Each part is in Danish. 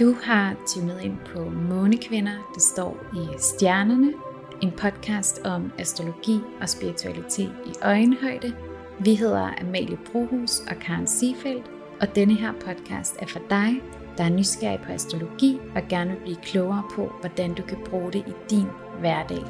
Du har tunet ind på Månekvinder, det står i stjernerne, en podcast om astrologi og spiritualitet i øjenhøjde. Vi hedder Amalie Brohus og Karen Siefeldt, og denne her podcast er for dig, der er nysgerrig på astrologi og gerne vil blive klogere på, hvordan du kan bruge det i din hverdag.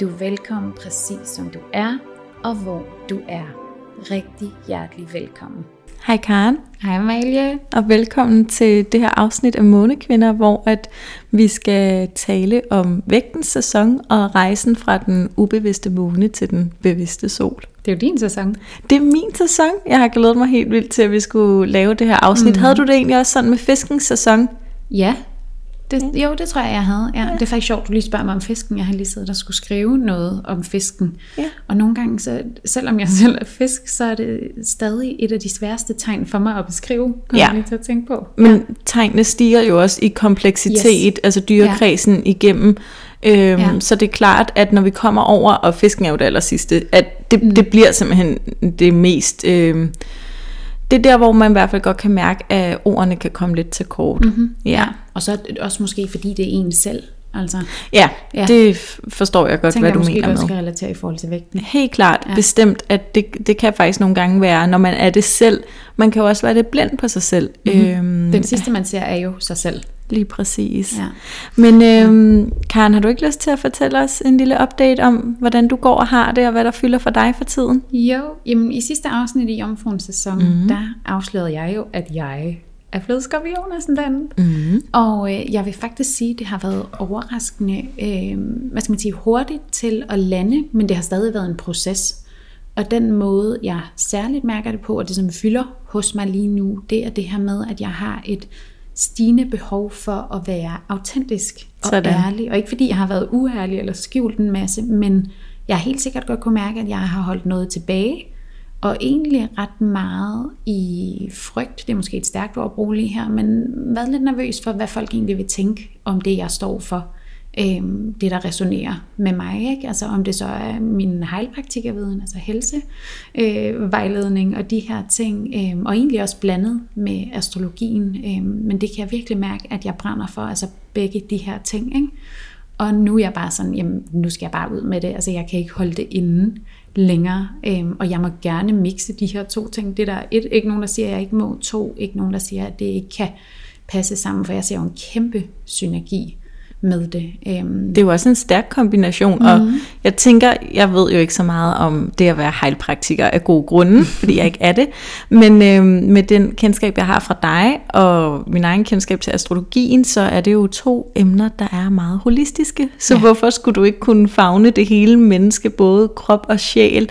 Du er velkommen præcis som du er, og hvor du er. Rigtig hjertelig velkommen. Hej Karen. Hej Amalie. Og velkommen til det her afsnit af Månekvinder, hvor at vi skal tale om vægtens sæson og rejsen fra den ubevidste måne til den bevidste sol. Det er jo din sæson. Det er min sæson. Jeg har glædet mig helt vildt til, at vi skulle lave det her afsnit. Mm. Havde du det egentlig også sådan med fiskens sæson? Ja, det, jo, det tror jeg, jeg havde. Ja, ja. Det er faktisk sjovt, du lige spørger mig om fisken. Jeg har lige siddet og skulle skrive noget om fisken. Ja. Og nogle gange, så, selvom jeg selv er fisk, så er det stadig et af de sværeste tegn for mig at beskrive. Ja. Jeg lige til at tænke på. Men ja. tegnene stiger jo også i kompleksitet, yes. altså dyrekredsen ja. igennem. Øhm, ja. Så det er klart, at når vi kommer over, og fisken er jo det aller sidste, at det, mm. det bliver simpelthen det mest... Øh, det er der, hvor man i hvert fald godt kan mærke, at ordene kan komme lidt til kort. Mm-hmm. Ja. Og så også måske fordi det er en selv. Altså, ja, ja, det forstår jeg godt, Tænker, hvad du mener med. Det skal relatere i forhold til vægten. Helt klart, ja. bestemt, at det, det kan faktisk nogle gange være, når man er det selv. Man kan jo også være det blind på sig selv. Mm-hmm. Øhm, Den sidste, man ser, er jo sig selv. Lige præcis. Ja. Men øhm, Karen, har du ikke lyst til at fortælle os en lille update om, hvordan du går og har det, og hvad der fylder for dig for tiden? Jo, jamen i sidste afsnit i Jomfruens sæson, mm-hmm. der afslørede jeg jo, at jeg er blevet skorpioner sådan mm-hmm. Og øh, jeg vil faktisk sige, at det har været overraskende, øh, hvad skal man sige, hurtigt til at lande, men det har stadig været en proces. Og den måde, jeg særligt mærker det på, og det som fylder hos mig lige nu, det er det her med, at jeg har et stigende behov for at være autentisk og Sådan. ærlig. Og ikke fordi jeg har været uærlig eller skjult en masse, men jeg har helt sikkert godt kunne mærke, at jeg har holdt noget tilbage. Og egentlig ret meget i frygt, det er måske et stærkt ord at bruge lige her, men været lidt nervøs for, hvad folk egentlig vil tænke om det, jeg står for øh, det, der resonerer med mig. Ikke? Altså om det så er min heilpraktikerviden, altså helsevejledning øh, og de her ting, øh, og egentlig også blandet med astrologien. Øh, men det kan jeg virkelig mærke, at jeg brænder for, altså begge de her ting. Ikke? Og nu er jeg bare sådan, jamen nu skal jeg bare ud med det, altså jeg kan ikke holde det inde længere, øhm, og jeg må gerne mixe de her to ting. Det der er et, ikke nogen, der siger, at jeg ikke må, to, ikke nogen, der siger, at det ikke kan passe sammen, for jeg ser jo en kæmpe synergi med det. Øhm. Det er jo også en stærk kombination, mm. og mhm. jeg tænker, jeg ved jo ikke så meget om det at være heilpraktiker af gode grunde, fordi jeg ikke er det, men øhm, med den kendskab, jeg har fra dig, og min egen kendskab til astrologien, så er det jo to emner, der er meget holistiske. Så ja. hvorfor skulle du ikke kunne fagne det hele menneske, både krop og sjæl,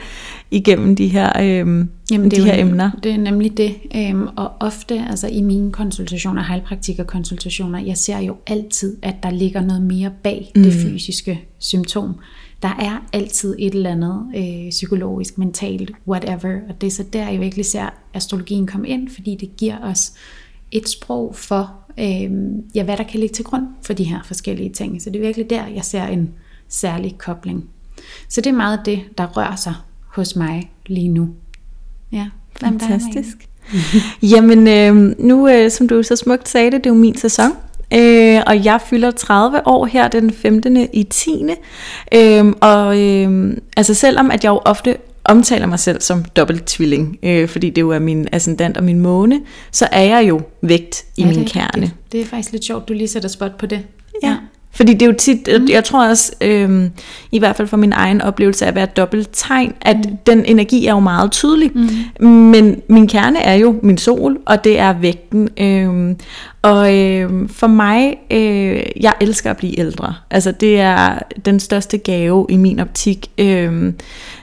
igennem de her, øhm, Jamen, det de her jo, emner. Det er nemlig det. Øhm, og ofte altså i mine konsultationer, heilpraktikerkonsultationer, jeg ser jo altid, at der ligger noget mere bag mm. det fysiske symptom. Der er altid et eller andet øh, psykologisk, mentalt, whatever. Og det er så der, jeg virkelig ser astrologien komme ind, fordi det giver os et sprog for, øh, ja, hvad der kan ligge til grund for de her forskellige ting. Så det er virkelig der, jeg ser en særlig kobling. Så det er meget det, der rører sig hos mig lige nu. Ja, fantastisk. Jamen, øh, nu øh, som du så smukt sagde det, det er jo min sæson. Øh, og jeg fylder 30 år her den 15. i 10. Øh, og øh, altså selvom at jeg jo ofte omtaler mig selv som dobbelt tvilling, øh, fordi det jo er min ascendant og min måne, så er jeg jo vægt i ja, min det, kerne. Det, det er faktisk lidt sjovt, du lige sætter spot på det. Ja. ja. Fordi det er jo tit, mm. jeg tror også, øhm, i hvert fald for min egen oplevelse af at være dobbelt tegn, at mm. den energi er jo meget tydelig. Mm. Men min kerne er jo min sol, og det er vægten. Øhm, og øh, for mig, øh, jeg elsker at blive ældre. Altså det er den største gave i min optik. Øh,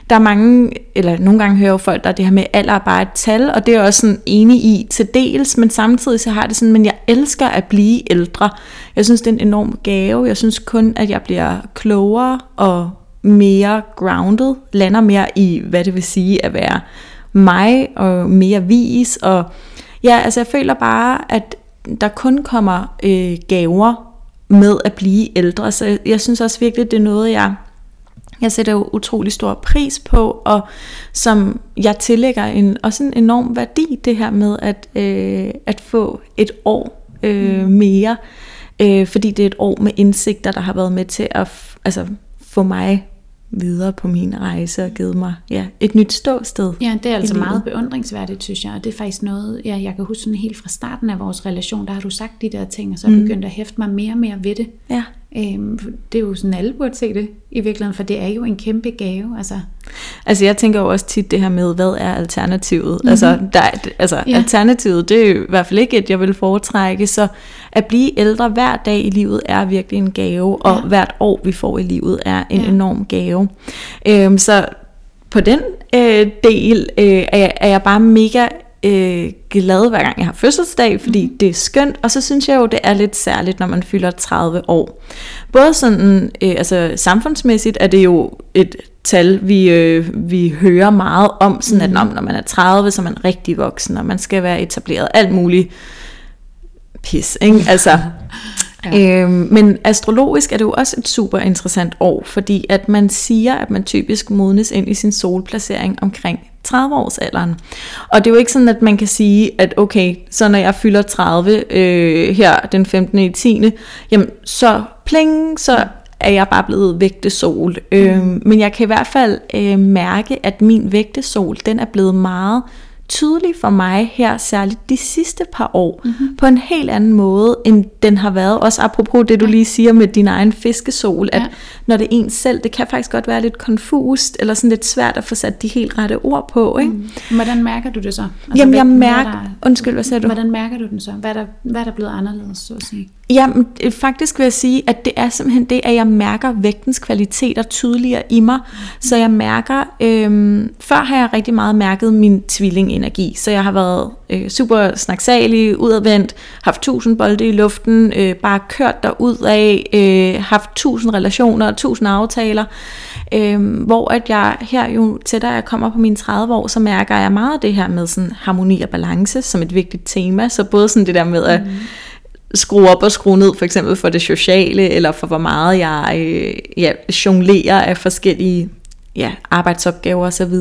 der er mange, eller nogle gange hører jo folk, der er det her med alder er bare et tal, og det er jeg også sådan enig i til dels, men samtidig så har det sådan, men jeg elsker at blive ældre. Jeg synes, det er en enorm gave. Jeg synes kun, at jeg bliver klogere og mere grounded, lander mere i, hvad det vil sige at være mig, og mere vis, og ja, altså jeg føler bare, at der kun kommer øh, gaver med at blive ældre, så jeg synes også virkelig, det er noget, jeg jeg sætter jo utrolig stor pris på, og som jeg tillægger en, også en enorm værdi, det her med at, øh, at få et år øh, mm. mere, øh, fordi det er et år med indsigter, der har været med til at altså, få mig videre på min rejse og givet mig ja, et nyt ståsted. Ja, det er altså meget beundringsværdigt, synes jeg. Og det er faktisk noget, ja, jeg kan huske sådan helt fra starten af vores relation, der har du sagt de der ting, og så mm. begyndt at hæfte mig mere og mere ved det. Ja. Øhm, det er jo sådan, alle burde se det i virkeligheden, for det er jo en kæmpe gave. Altså, altså jeg tænker jo også tit det her med, hvad er alternativet? Mm-hmm. Altså, der, altså ja. alternativet, det er jo i hvert fald ikke et, jeg vil foretrække, så at blive ældre hver dag i livet er virkelig en gave, og ja. hvert år vi får i livet er en ja. enorm gave. Øhm, så på den øh, del øh, er, jeg, er jeg bare mega øh, glad hver gang jeg har fødselsdag, fordi mm. det er skønt, og så synes jeg jo, det er lidt særligt, når man fylder 30 år. Både sådan, øh, altså samfundsmæssigt er det jo et tal, vi, øh, vi hører meget om, sådan mm. at når man er 30, så er man rigtig voksen, og man skal være etableret alt muligt pis, ikke? Altså, ja. øhm, men astrologisk er det jo også et super interessant år, fordi at man siger, at man typisk modnes ind i sin solplacering omkring 30 års alderen. Og det er jo ikke sådan, at man kan sige, at okay, så når jeg fylder 30 øh, her den 15. i 10. Jamen, så pling, så er jeg bare blevet vægtesol. Mm. Øh, men jeg kan i hvert fald øh, mærke, at min vægtesol, den er blevet meget tydelig for mig her, særligt de sidste par år, mm-hmm. på en helt anden måde, end den har været. Også apropos det, du lige siger med din egen fiskesol, at ja. Når det er en selv, det kan faktisk godt være lidt konfust, eller sådan lidt svært at få sat de helt rette ord på. Ikke? Mm. Hvordan mærker du det så? Altså, Jamen jeg mærker, der, undskyld, hvad sagde du? Hvordan mærker du den så? Hvad er der, hvad er der blevet anderledes, så at sige? Jamen, faktisk vil jeg sige, at det er simpelthen det, at jeg mærker vægtens kvaliteter tydeligere i mig. Mm. Så jeg mærker, øhm, før har jeg rigtig meget mærket min tvillingenergi. Så jeg har været øh, super snaksalig, udadvendt, haft tusind bolde i luften, øh, bare kørt derud af, øh, haft tusind relationer, tusind aftaler. Øh, hvor at jeg her jo tættere jeg kommer på mine 30 år, så mærker jeg meget det her med sådan harmoni og balance som et vigtigt tema. Så både sådan det der med at mm skrue op og skrue ned, for eksempel for det sociale, eller for hvor meget jeg øh, ja, jonglerer af forskellige ja, arbejdsopgaver osv.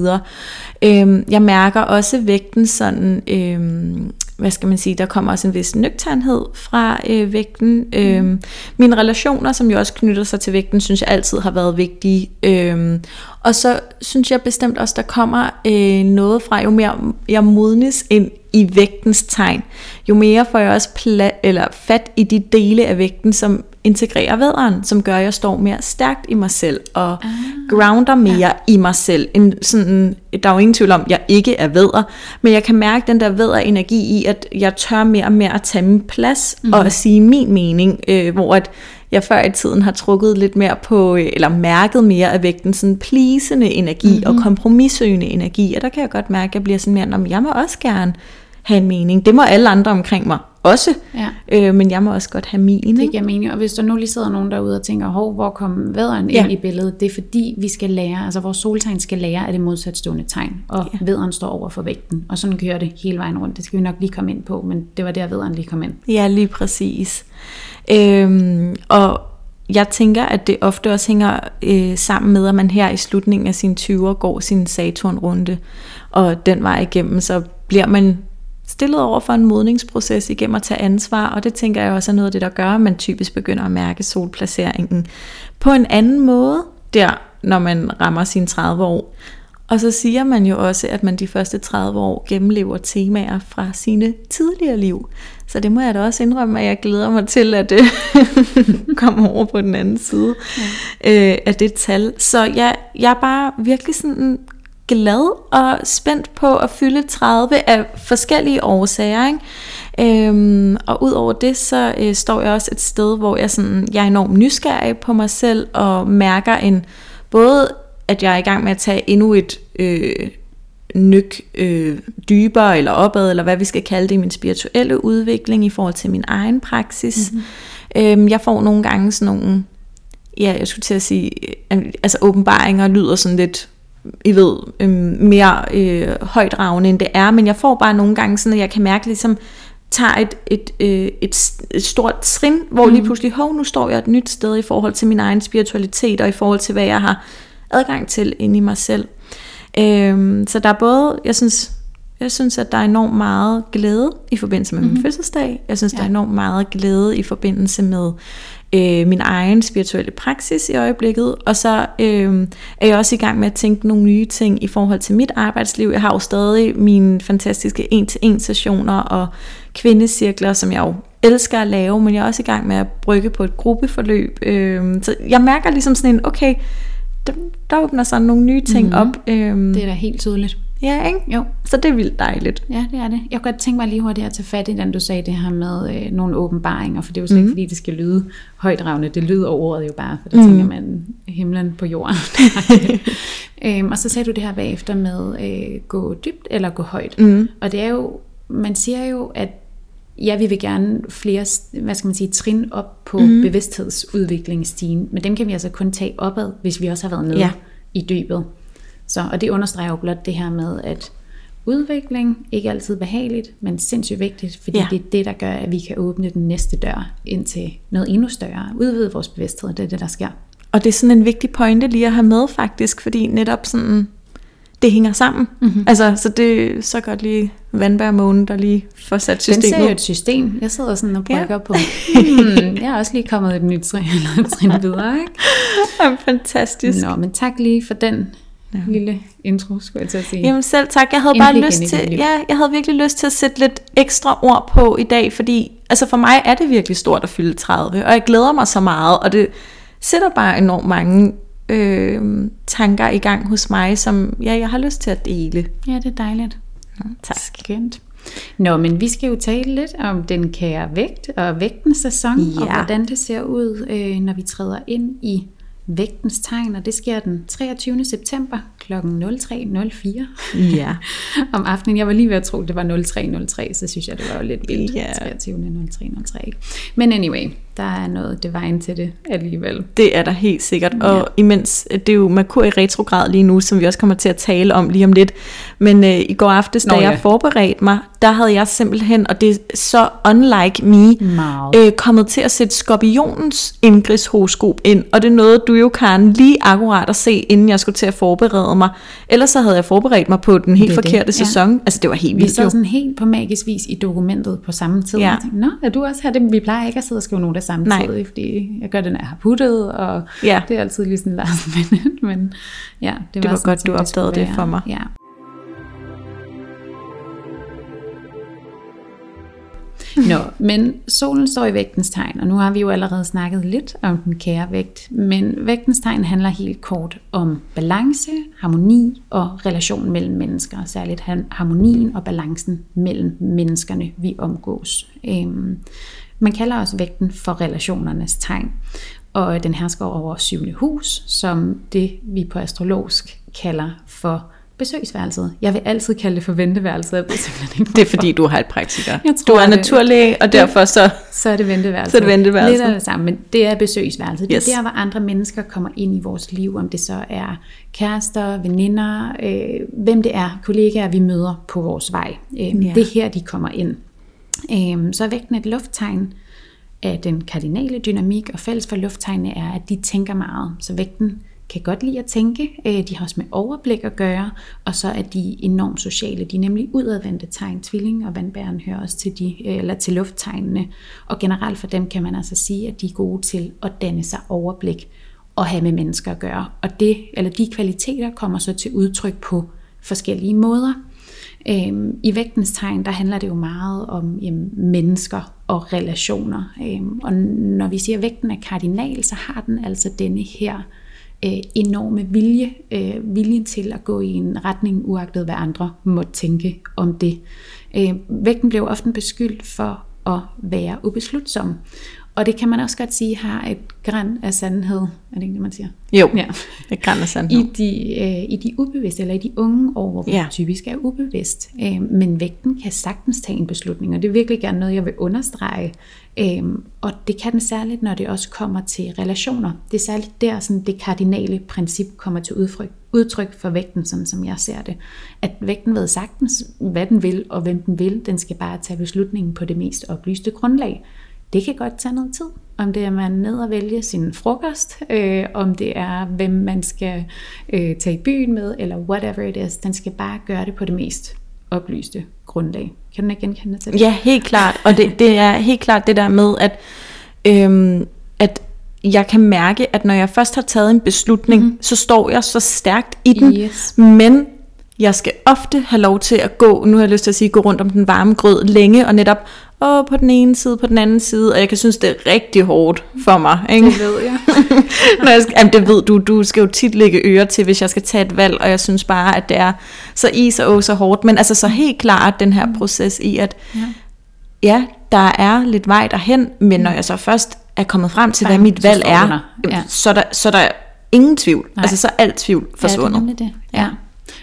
Øhm, jeg mærker også vægten sådan, øhm, hvad skal man sige, der kommer også en vis nøgternhed fra øh, vægten. Mm. Øhm, mine relationer, som jo også knytter sig til vægten, synes jeg altid har været vigtige. Øhm, og så synes jeg bestemt også, der kommer øh, noget fra, jo mere jeg modnes ind i vægtens tegn, jo mere får jeg også pla- eller fat i de dele af vægten, som integrerer vædderen, som gør, at jeg står mere stærkt i mig selv, og ah, grounder mere ja. i mig selv. En, sådan, der er jo ingen tvivl om, at jeg ikke er vædder, men jeg kan mærke den der vædder energi i, at jeg tør mere og mere at tage min plads, mm. og at sige min mening, øh, hvor at jeg før i tiden har trukket lidt mere på, øh, eller mærket mere af vægten, sådan plisende energi mm-hmm. og kompromissøgende energi, og der kan jeg godt mærke, at jeg bliver sådan mere, om jeg må også gerne have en mening. Det må alle andre omkring mig også, ja. øh, men jeg må også godt have min. Det giver mening, og hvis der nu lige sidder nogen derude og tænker, hov, hvor kom vædderen ja. ind i billedet? Det er fordi, vi skal lære, altså vores soltegn skal lære af det modsatstående tegn, og ja. vædderen står over for vægten, og sådan kører det hele vejen rundt. Det skal vi nok lige komme ind på, men det var der, vædderen lige kom ind. Ja, lige præcis. Øhm, og jeg tænker, at det ofte også hænger øh, sammen med, at man her i slutningen af sine 20'er går sin Saturn-runde, og den vej igennem, så bliver man stillet over for en modningsproces igennem at tage ansvar, og det tænker jeg også er noget af det, der gør, at man typisk begynder at mærke solplaceringen på en anden måde, der når man rammer sine 30 år. Og så siger man jo også, at man de første 30 år gennemlever temaer fra sine tidligere liv. Så det må jeg da også indrømme, at jeg glæder mig til at øh, komme over på den anden side ja. øh, af det tal. Så jeg, jeg er bare virkelig sådan glad og spændt på at fylde 30 af forskellige årsager. Ikke? Øhm, og udover det, så øh, står jeg også et sted, hvor jeg, sådan, jeg er enormt nysgerrig på mig selv, og mærker en både, at jeg er i gang med at tage endnu et øh, nyk øh, dybere eller opad, eller hvad vi skal kalde det i min spirituelle udvikling i forhold til min egen praksis. Mm-hmm. Øhm, jeg får nogle gange sådan nogle, ja, jeg skulle til at sige, øh, altså åbenbaringer lyder sådan lidt i ved, øh, mere øh, højdragende end det er, men jeg får bare nogle gange sådan, at jeg kan mærke ligesom, tager et, et, øh, et, et stort trin, hvor mm. lige pludselig, hov, nu står jeg et nyt sted i forhold til min egen spiritualitet, og i forhold til, hvad jeg har adgang til inde i mig selv. Øh, så der er både, jeg synes, Jeg synes, at der er enormt meget glæde i forbindelse med mm-hmm. min fødselsdag. Jeg synes, ja. der er enormt meget glæde i forbindelse med øh, min egen spirituelle praksis i øjeblikket. Og så øh, er jeg også i gang med at tænke nogle nye ting i forhold til mit arbejdsliv. Jeg har jo stadig mine fantastiske en-til-en sessioner og kvindecirkler, som jeg jo elsker at lave, men jeg er også i gang med at brygge på et gruppeforløb. Øh, så jeg mærker ligesom sådan en, okay, der, der åbner sig nogle nye ting mm-hmm. op. Øh, det er da helt tydeligt. Ja, ikke? Jo. Så det er vildt dejligt. Ja, det er det. Jeg kunne godt tænke mig lige hurtigt at tage fat i den, du sagde det her med øh, nogle åbenbaringer, for det er jo slet mm. ikke, fordi det skal lyde højdragende. Det lyder ordet jo bare, for der mm. tænker man himlen på jorden. øhm, og så sagde du det her bagefter med øh, gå dybt eller gå højt. Mm. Og det er jo, man siger jo, at ja, vi vil gerne flere, hvad skal man sige, trin op på mm. bevidsthedsudviklingsstigen, men dem kan vi altså kun tage opad, hvis vi også har været nede ja. i dybet. Så, og det understreger jo blot det her med, at udvikling ikke altid behageligt, men sindssygt vigtigt, fordi ja. det er det, der gør, at vi kan åbne den næste dør ind til noget endnu større, udvide vores bevidsthed, det er det, der sker. Og det er sådan en vigtig pointe lige at have med faktisk, fordi netop sådan, det hænger sammen. Mm-hmm. Altså, så det så godt lige vandbærmånen, der lige får sat systemet. Den ser jo et system. Jeg sidder sådan og brygger ja. på, hmm, jeg er også lige kommet et nyt trin, eller et trin videre, ikke? Ja, fantastisk. Nå, men tak lige for den ja. lille intro, skulle jeg til at sige. Jamen selv tak. Jeg havde Indblik bare lyst til, ja, jeg havde virkelig lyst til at sætte lidt ekstra ord på i dag, fordi altså for mig er det virkelig stort at fylde 30, og jeg glæder mig så meget, og det sætter bare enormt mange øh, tanker i gang hos mig, som ja, jeg har lyst til at dele. Ja, det er dejligt. Ja, tak. Skønt. Nå, men vi skal jo tale lidt om den kære vægt og vægtens sæson, ja. og hvordan det ser ud, øh, når vi træder ind i vægtens tegn, og det sker den 23. september kl. 03.04 ja. om aftenen. Jeg var lige ved at tro, det var 03.03, så synes jeg, det var jo lidt vildt. Ja. 23.03.03. Men anyway, der er noget vejen til det alligevel. Det er der helt sikkert, og ja. imens, det er jo Merkur i retrograd lige nu, som vi også kommer til at tale om lige om lidt, men øh, i går aftes, da Nå, ja. jeg forberedte mig, der havde jeg simpelthen, og det er så unlike me, øh, kommet til at sætte skorpionens indgridshoroskop ind, og det noget, du jo kan lige akkurat at se, inden jeg skulle til at forberede mig. Ellers så havde jeg forberedt mig på den helt det forkerte det. sæson. Ja. Altså det var helt vildt. Vi sad sådan helt på magisk vis i dokumentet på samme tid. Ja. Og tænkte, Nå, er du også her? Det, vi plejer ikke at sidde og skrive af samtidig, Nej. fordi jeg gør det, når jeg har puttet, og ja. det er altid lige sådan last minute, men ja, det var, det var sådan, godt, du opdagede det for mig. Ja. Nå, men solen står i vægtens tegn, og nu har vi jo allerede snakket lidt om den kære vægt, men vægtens tegn handler helt kort om balance, harmoni og relation mellem mennesker, særligt harmonien og balancen mellem menneskerne, vi omgås. Øhm, man kalder også vægten for relationernes tegn, og den hersker over syvende hus, som det vi på astrologisk kalder for besøgsværelset. Jeg vil altid kalde det for venteværelset. Det, det er fordi, du har et praktiker. Jeg tror, du er naturlæge, og derfor så... Så er det venteværelset. Så er det venteværelset. Lidt af det samme, men det er besøgsværelset. Yes. Det er der, hvor andre mennesker kommer ind i vores liv, om det så er kærester, veninder, øh, hvem det er, kollegaer, vi møder på vores vej. Øh, ja. Det er her, de kommer ind. Øh, så er vægten et lufttegn af den kardinale dynamik, og fælles for lufttegnene er, at de tænker meget. Så vægten kan godt lide at tænke, øh, de har også med overblik at gøre, og så er de enormt sociale. De er nemlig udadvendte tegn. Tvilling og vandbæren hører også til, de, øh, eller til lufttegnene, og generelt for dem kan man altså sige, at de er gode til at danne sig overblik og have med mennesker at gøre. Og det, eller de kvaliteter kommer så til udtryk på forskellige måder. Øhm, I vægtens tegn, der handler det jo meget om jamen, mennesker og relationer. Øhm, og når vi siger, at vægten er kardinal, så har den altså denne her øh, enorme vilje, øh, viljen til at gå i en retning, uagtet hvad andre måtte tænke om det. Øh, vægten blev ofte beskyldt for at være ubeslutsom. Og det kan man også godt sige har et græn af sandhed. Er det ikke det, man siger? Jo, ja. et græn af sandhed. I de, øh, I de ubevidste, eller i de unge år, hvor vi ja. typisk er ubevidst. Øh, men vægten kan sagtens tage en beslutning, og det er virkelig gerne noget, jeg vil understrege. Øh, og det kan den særligt, når det også kommer til relationer. Det er særligt der, sådan det kardinale princip kommer til udtryk, udtryk for vægten, sådan som jeg ser det. At vægten ved sagtens, hvad den vil, og hvem den vil. Den skal bare tage beslutningen på det mest oplyste grundlag. Det kan godt tage noget tid. Om det er, man ned og vælge sin frokost, øh, om det er, hvem man skal øh, tage i byen med, eller whatever it is. Den skal bare gøre det på det mest oplyste grundlag. Kan du ikke genkende til det? Ja, helt klart. Og det, det er helt klart det der med, at, øhm, at jeg kan mærke, at når jeg først har taget en beslutning, mm. så står jeg så stærkt i den. Yes. Men jeg skal ofte have lov til at gå, nu har jeg lyst til at sige, gå rundt om den varme grød længe, og netop åh, på den ene side, på den anden side, og jeg kan synes, det er rigtig hårdt for mig. Ikke? Det ved jeg. Når jeg skal, jamen, det ved du, du skal jo tit lægge øre til, hvis jeg skal tage et valg, og jeg synes bare, at det er så i så åh, så hårdt. Men altså så helt klart den her proces i, at Ja. ja, der er lidt vej derhen, men når jeg så først er kommet frem til, hvad Bang, mit så valg er. Ja. så, er der, så er der ingen tvivl. Nej. Altså så er alt tvivl Ja, forsvundet. det er nemlig det. Ja.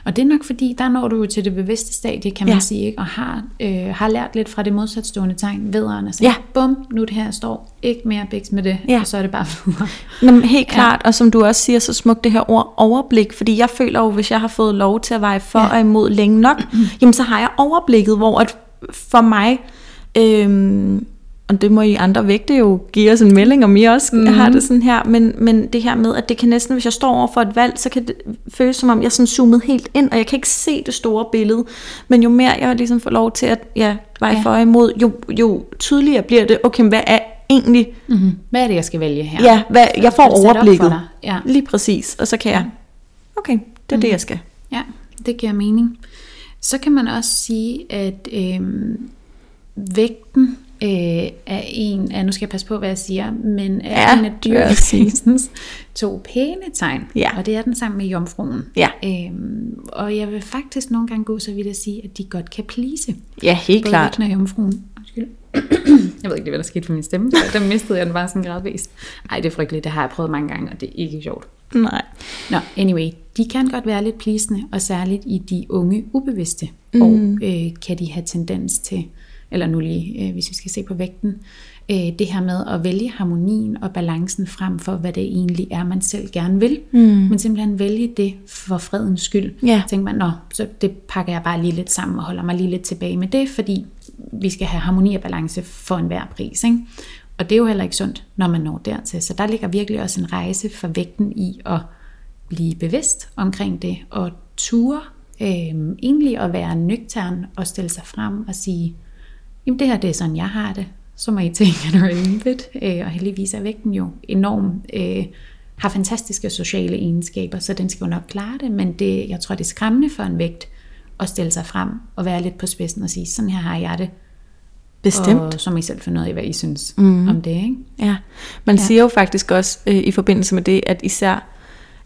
Og det er nok fordi, der når du jo til det bevidste stadie, kan man Ja. ja. sige, ikke? og har, øh, har lært lidt fra det modsatstående tegn, vedrørende sig. Ja. Bum, nu er det her, jeg står ikke mere biks med det, Ja. og så er det bare videre. Jamen, helt klart, og som du også siger så smukt det her ord, overblik, fordi jeg føler jo, hvis jeg har fået lov til at veje for ja. Ja. og imod længe nok, jamen så har jeg overblikket, hvor at for mig, øhm, og det må I andre vægte jo give os en melding, om I også mm. har det sådan her, men, men det her med, at det kan næsten, hvis jeg står over for et valg, så kan det føles som om, jeg er sådan zoomet helt ind, og jeg kan ikke se det store billede, men jo mere jeg ligesom får lov til at ja, veje ja. For imod, jo, jo tydeligere bliver det, okay, hvad er egentlig Mm-hmm. Hvad er det, jeg skal vælge her? Ja, hvad, jeg får overblikket. Ja. Lige præcis. Og så kan jeg, okay, det er mm. det, jeg skal. Ja, det giver mening. Så kan man også sige, at øhm, vægten øh, er en af, nu skal jeg passe på, hvad jeg siger, men er Ja, en af dyrkrisens to pæne tegn. Ja. Og det er den sammen med jomfruen. Ja. Øhm, og jeg vil faktisk nogle gange gå så vidt at sige, at de godt kan plise. Ja, helt Både klart. og jomfruen. Undskyld. jeg ved ikke, hvad der skete for min stemme. Der mistede jeg den bare sådan gradvist. Ej, det er frygteligt. Det har jeg prøvet mange gange, og det er ikke sjovt. Nej. Nå, anyway, de kan godt være lidt plisende, og særligt i de unge ubevidste, mm. og øh, kan de have tendens til, eller nu lige, øh, hvis vi skal se på vægten, øh, det her med at vælge harmonien og balancen frem for, hvad det egentlig er, man selv gerne vil, mm. men simpelthen vælge det for fredens skyld. Ja. Tænker man, nå, så det pakker jeg bare lige lidt sammen og holder mig lige lidt tilbage med det, fordi vi skal have harmoni og balance for enhver pris, ikke? Og det er jo heller ikke sundt, når man når dertil. Så der ligger virkelig også en rejse for vægten i at blive bevidst omkring det, og ture øh, egentlig at være nøgtern og stille sig frem og sige, jamen det her det er sådan, jeg har det, så må I tænke at rimeligt. Øh, og heldigvis er vægten jo enorm, øh, har fantastiske sociale egenskaber, så den skal jo nok klare det, men det, jeg tror det er skræmmende for en vægt at stille sig frem og være lidt på spidsen og sige, sådan her har jeg det, Bestemt. og så må I selv finde ud af, hvad I synes mm. om det, ikke? Ja, man. Ja. siger jo faktisk også øh, i forbindelse med det, at især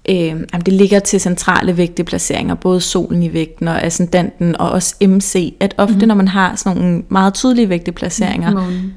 øh, jamen, det ligger til centrale vægteplaceringer, både solen i vægten og ascendanten og også MC, at ofte mm-hmm. når man har sådan nogle meget tydelige vægteplaceringer, Månen.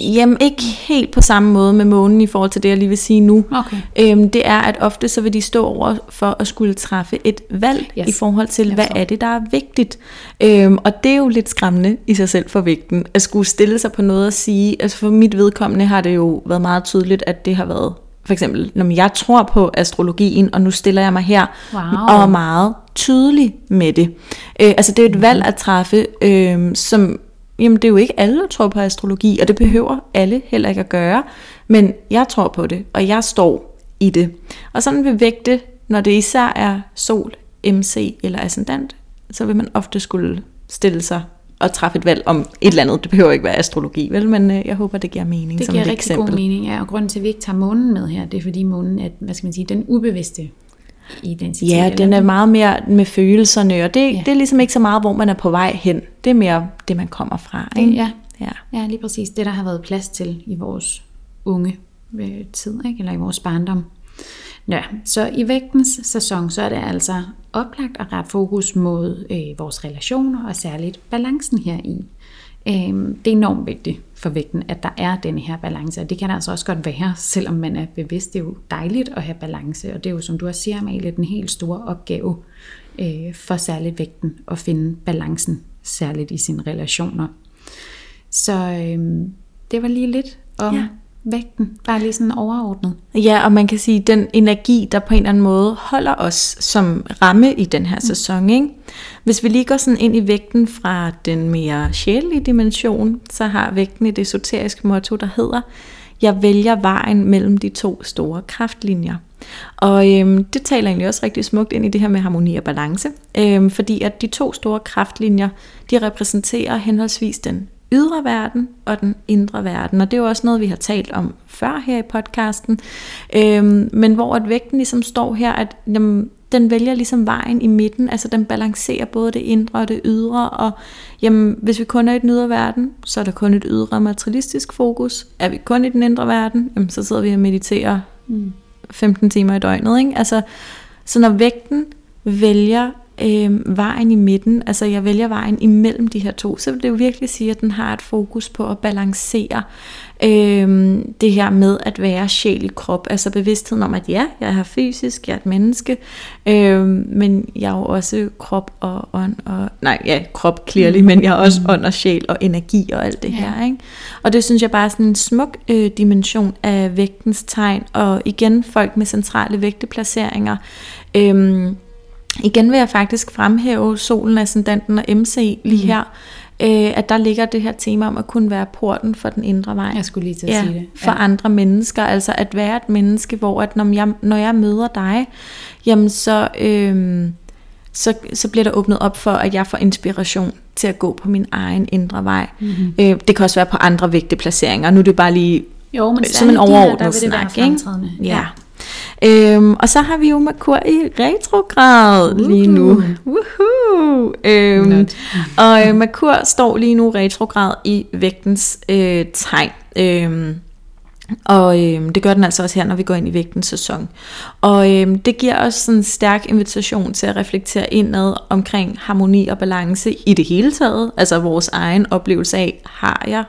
Jamen ikke helt på samme måde med månen i forhold til det, jeg lige vil sige nu. Okay. Øhm, det er, at ofte så vil de stå over for at skulle træffe et valg yes. I forhold til, hvad er det, der er vigtigt. Øhm, og det er jo lidt skræmmende i sig selv for vægten, at skulle stille sig på noget og sige, altså for mit vedkommende har det jo været meget tydeligt, at det har været, for eksempel, når jeg tror på astrologien, og nu stiller jeg mig her Wow. og er meget tydelig med det. Øh, altså det er et valg at træffe, øh, som Jamen det er jo ikke alle, der tror på astrologi, og det behøver alle heller ikke at gøre. Men jeg tror på det, og jeg står i det. Og sådan vil vægte, når det især er sol, MC eller ascendant, så vil man ofte skulle stille sig og træffe et valg om et eller andet. Det behøver ikke være astrologi, vel? Men øh, jeg håber, det giver mening Det som giver et rigtig eksempel. god mening, ja. Og grunden til, at vi ikke tager månen med her, det er fordi månen er, hvad skal man sige, den ubevidste identitet. Ja, den er meget mere med følelserne, og det, Ja. det er ligesom ikke så meget, hvor man er på vej hen. Det er mere det, man kommer fra. Ikke? Ja, ja. ja, lige præcis. Det, der har været plads til i vores unge øh, tid, ikke? eller i vores barndom. Ja, så i vægtens sæson, så er det altså oplagt at rette fokus mod øh, vores relationer, og særligt balancen her i. Øh, det er enormt vigtigt for vægten, at der er den her balance, og det kan der altså også godt være, selvom man er bevidst. Det er jo dejligt at have balance, og det er jo, som du også siger, Amalie, den helt store opgave øh, for særligt vægten, at finde balancen, særligt i sine relationer. Så øh, det var lige lidt om Ja vægten, bare lige sådan overordnet. Ja, og man kan sige, den energi, der på en eller anden måde holder os som ramme i den her sæson. Ikke? Hvis vi lige går sådan ind i vægten fra den mere sjælelige dimension, så har vægten et esoterisk motto, der hedder, jeg vælger vejen mellem de to store kraftlinjer. Og øhm, det taler egentlig også rigtig smukt ind i det her med harmoni og balance, øhm, fordi at de to store kraftlinjer, de repræsenterer henholdsvis den ydre verden og den indre verden. Og det er jo også noget, vi har talt om før her i podcasten. Øhm, men hvor at vægten ligesom står her, at jamen, den vælger ligesom vejen i midten, altså den balancerer både det indre og det ydre, og jamen, hvis vi kun er i den ydre verden, så er der kun et ydre materialistisk fokus. Er vi kun i den indre verden, jamen, så sidder vi og mediterer 15 timer i døgnet. Ikke? Altså, så når vægten vælger øh, vejen i midten, altså jeg vælger vejen imellem de her to, så vil det jo virkelig sige, at den har et fokus på at balancere øh, det her med at være sjæl i krop, altså bevidstheden om, at ja, jeg er fysisk, jeg er et menneske, øh, men jeg er jo også krop og ånd, og, nej, ja, krop clearly, men jeg er også mm. ånd og sjæl og energi og alt det ja. her, ikke? Og det synes jeg bare er sådan en smuk øh, dimension af vægtens tegn, og igen folk med centrale vægteplaceringer, øh, Igen vil jeg faktisk fremhæve solen, ascendanten og MC lige mm. her, øh, at der ligger det her tema om at kunne være porten for den indre vej. Jeg skulle lige til at ja, sige det. Ja. For andre mennesker, altså at være et menneske, hvor at når jeg, når jeg møder dig, jamen så, øh, så, så bliver der åbnet op for, at jeg får inspiration til at gå på min egen indre vej. Mm-hmm. Øh, det kan også være på andre vigtige placeringer. Nu er det bare lige jo, men som en overordnet snak. Ikke? Ja. Øhm, og så har vi jo Merkur i retrograd uh-huh. lige nu. Woohoo! Øhm, og øh, Merkur står lige nu retrograd i vægtens øh, tegn. Øhm, og øhm, det gør den altså også her, når vi går ind i vægtens sæson. Og øhm, det giver os sådan en stærk invitation til at reflektere indad omkring harmoni og balance i det hele taget. Altså vores egen oplevelse af, har jeg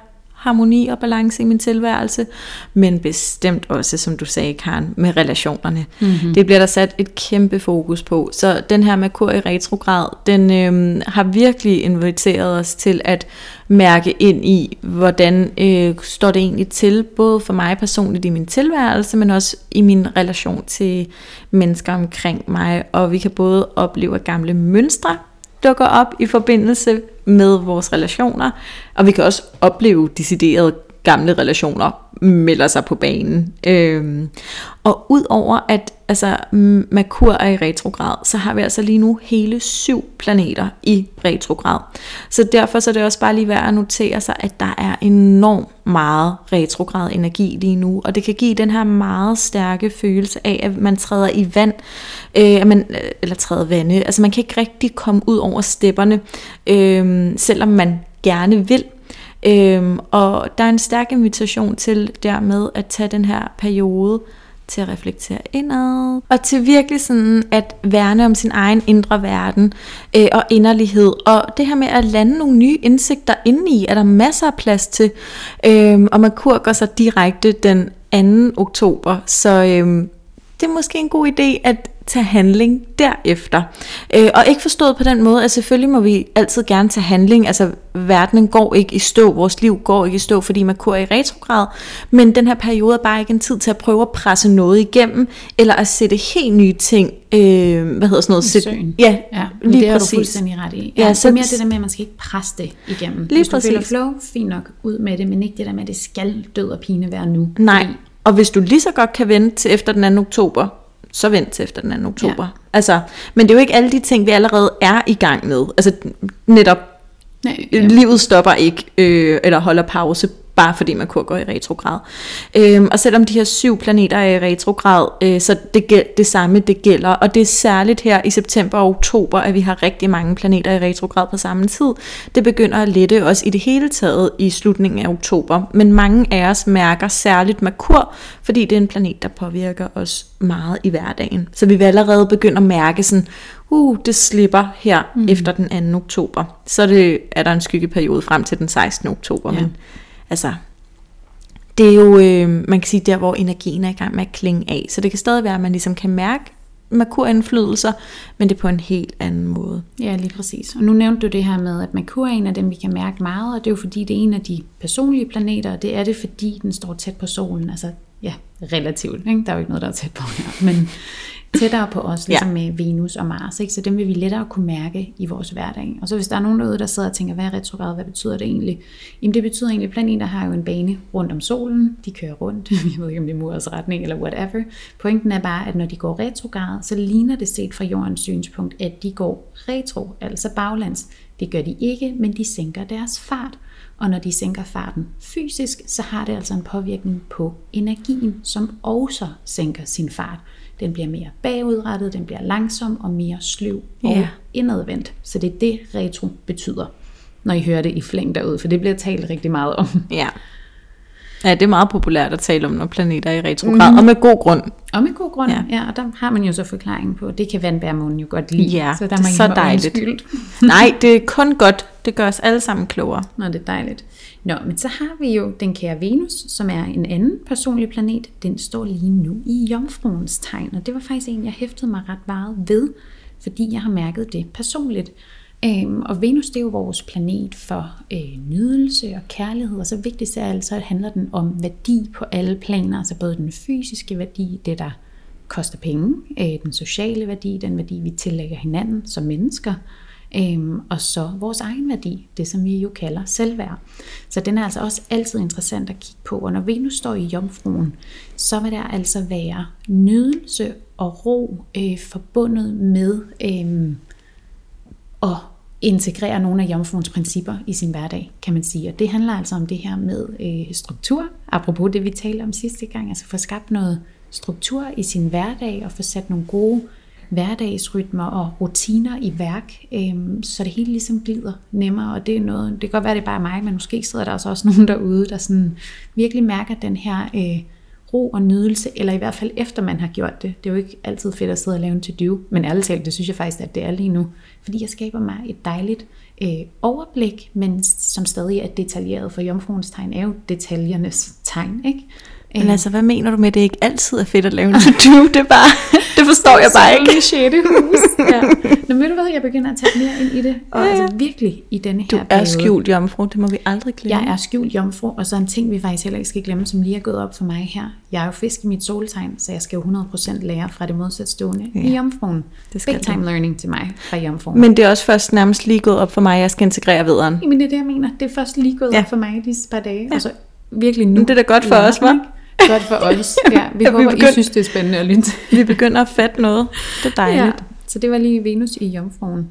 harmoni og balance i min tilværelse, men bestemt også, som du sagde, Karen, med relationerne. Mm-hmm. Det bliver der sat et kæmpe fokus på. Så den her Merkur i retrograd, den øhm, har virkelig inviteret os til at mærke ind i, hvordan øh, står det egentlig til, både for mig personligt i min tilværelse, men også i min relation til mennesker omkring mig. Og vi kan både opleve gamle mønstre, dukker op i forbindelse med vores relationer, og vi kan også opleve deciderede gamle relationer melder sig på banen. Øhm, og udover at altså, Merkur er i retrograd, så har vi altså lige nu hele syv planeter i retrograd. Så derfor så er det også bare lige værd at notere sig, at der er enormt meget retrograd energi lige nu, og det kan give den her meget stærke følelse af, at man træder i vand, øh, at man, øh, eller træder vande, altså man kan ikke rigtig komme ud over stepperne, øh, selvom man gerne vil, Øhm, og der er en stærk invitation til dermed at tage den her periode til at reflektere indad, og til virkelig sådan at værne om sin egen indre verden øh, og inderlighed. Og det her med at lande nogle nye indsigter indeni, er der masser af plads til. øh, og man kurker sig direkte den 2. oktober, så øh, det er måske en god idé at tage handling derefter. Øh, og ikke forstået på den måde, at selvfølgelig må vi altid gerne tage handling. Altså, verdenen går ikke i stå, vores liv går ikke i stå, fordi man er i retrograd. Men den her periode er bare ikke en tid til at prøve at presse noget igennem, eller at sætte helt nye ting, øh, hvad hedder sådan noget? Sæt, ja, ja lige det er præcis. du fuldstændig ret i. Ja, ja, så det er mere det der med, at man skal ikke presse det igennem. Lige Hvis du føler flow, fint nok ud med det, men ikke det der med, at det skal død og pine være nu. Nej, og hvis du lige så godt kan vente til efter den 2. oktober, så vent til efter den 2. oktober. Ja. Altså, men det er jo ikke alle de ting, vi allerede er i gang med. Altså netop, Nej, ja. livet stopper ikke, øh, eller holder pause bare fordi Merkur går i retrograd. Øhm, og selvom de her syv planeter er i retrograd, øh, så det, det samme det gælder. Og det er særligt her i september og oktober, at vi har rigtig mange planeter i retrograd på samme tid. Det begynder at lette os i det hele taget i slutningen af oktober. Men mange af os mærker særligt Merkur, fordi det er en planet, der påvirker os meget i hverdagen. Så vi vil allerede begynde at mærke sådan, uh, det slipper her mm. efter den 2. oktober. Så det, er der en skyggeperiode frem til den 16. oktober. Ja. Men altså, det er jo, øh, man kan sige, der hvor energien er i gang med at klinge af. Så det kan stadig være, at man ligesom kan mærke Merkur-indflydelser, men det er på en helt anden måde. Ja, lige præcis. Og nu nævnte du det her med, at Merkur er en af dem, vi kan mærke meget, og det er jo fordi, det er en af de personlige planeter, og det er det, fordi den står tæt på solen. Altså, ja, relativt. Ikke? Der er jo ikke noget, der er tæt på her. Men tættere på os, ligesom ja. med Venus og Mars. Ikke? Så dem vil vi lettere kunne mærke i vores hverdag. Og så hvis der er nogen derude, der sidder og tænker, hvad er retrograd, hvad betyder det egentlig? Jamen det betyder egentlig, at planeter har jo en bane rundt om solen, de kører rundt, jeg ved ikke om det er murets retning eller whatever. Pointen er bare, at når de går retrograd, så ligner det set fra jordens synspunkt, at de går retro, altså baglands. Det gør de ikke, men de sænker deres fart. Og når de sænker farten fysisk, så har det altså en påvirkning på energien, som også sænker sin fart. Den bliver mere bagudrettet, den bliver langsom og mere sløv og ja. indadvendt. Så det er det, retro betyder, når I hører det i flæng derud, for det bliver talt rigtig meget om. Ja. Ja, det er meget populært at tale om, når planeter er i retrograd, mm. og med god grund. Og med god grund, ja. ja. Og der har man jo så forklaringen på, det kan vandbærmånen jo godt lide. Ja, så der det er så dejligt. Nej, det er kun godt. Det gør os alle sammen klogere. Nå, det er dejligt. Nå, men så har vi jo den kære Venus, som er en anden personlig planet. Den står lige nu i Jomfruens tegn, og det var faktisk en, jeg hæftede mig ret meget ved, fordi jeg har mærket det personligt. Øhm, og Venus det er jo vores planet for øh, nydelse og kærlighed, og så vigtigst er alt, så handler den om værdi på alle planer, altså både den fysiske værdi, det der koster penge, øh, den sociale værdi, den værdi vi tillægger hinanden som mennesker, øhm, og så vores egen værdi, det som vi jo kalder selvværd. Så den er altså også altid interessant at kigge på, og når Venus står i jomfruen, så vil der altså være nydelse og ro øh, forbundet med øh, at integrere nogle af jomfruens principper i sin hverdag, kan man sige. Og det handler altså om det her med øh, struktur, apropos det vi talte om sidste gang, altså få skabt noget struktur i sin hverdag og få sat nogle gode hverdagsrytmer og rutiner i værk, øh, så det hele ligesom glider nemmere, og det er noget, det kan godt være, det er bare mig, men måske sidder der også nogen derude, der sådan virkelig mærker den her øh, ro og nydelse, eller i hvert fald efter man har gjort det. Det er jo ikke altid fedt at sidde og lave en to-do, men ærligt talt, det synes jeg faktisk, at det er lige nu. Fordi jeg skaber mig et dejligt øh, overblik, men som stadig er detaljeret, for jomfruens tegn er jo detaljernes tegn, ikke? Men altså, hvad mener du med, at det ikke altid er fedt at lave en to-do? Det er bare, det forstår jeg bare ikke. Det hus. Ja. Nå, ved du hvad, jeg begynder at tage mere ind i det. Og ja, ja. altså virkelig i denne her Du er periode. skjult jomfru, det må vi aldrig glemme. Jeg er skjult jomfru, og så en ting, vi faktisk heller ikke skal glemme, som lige er gået op for mig her. Jeg er jo fisk i mit soltegn, så jeg skal jo 100% lære fra det modsatstående ja. i jomfruen. Det skal Big time du. learning til mig fra jomfruen. Men det er også først nærmest lige gået op for mig, at jeg skal integrere vederen. Jamen det er det, jeg mener. Det er først lige gået ja. op for mig disse par dage. Ja. Altså virkelig nu. Men det er da godt for os, hva'? Godt for os. Ja, vi ja, håber, vi begynd... I synes, det er spændende at lytte. vi begynder at fatte noget. Det er dejligt. Ja, så det var lige Venus i Jomfruen.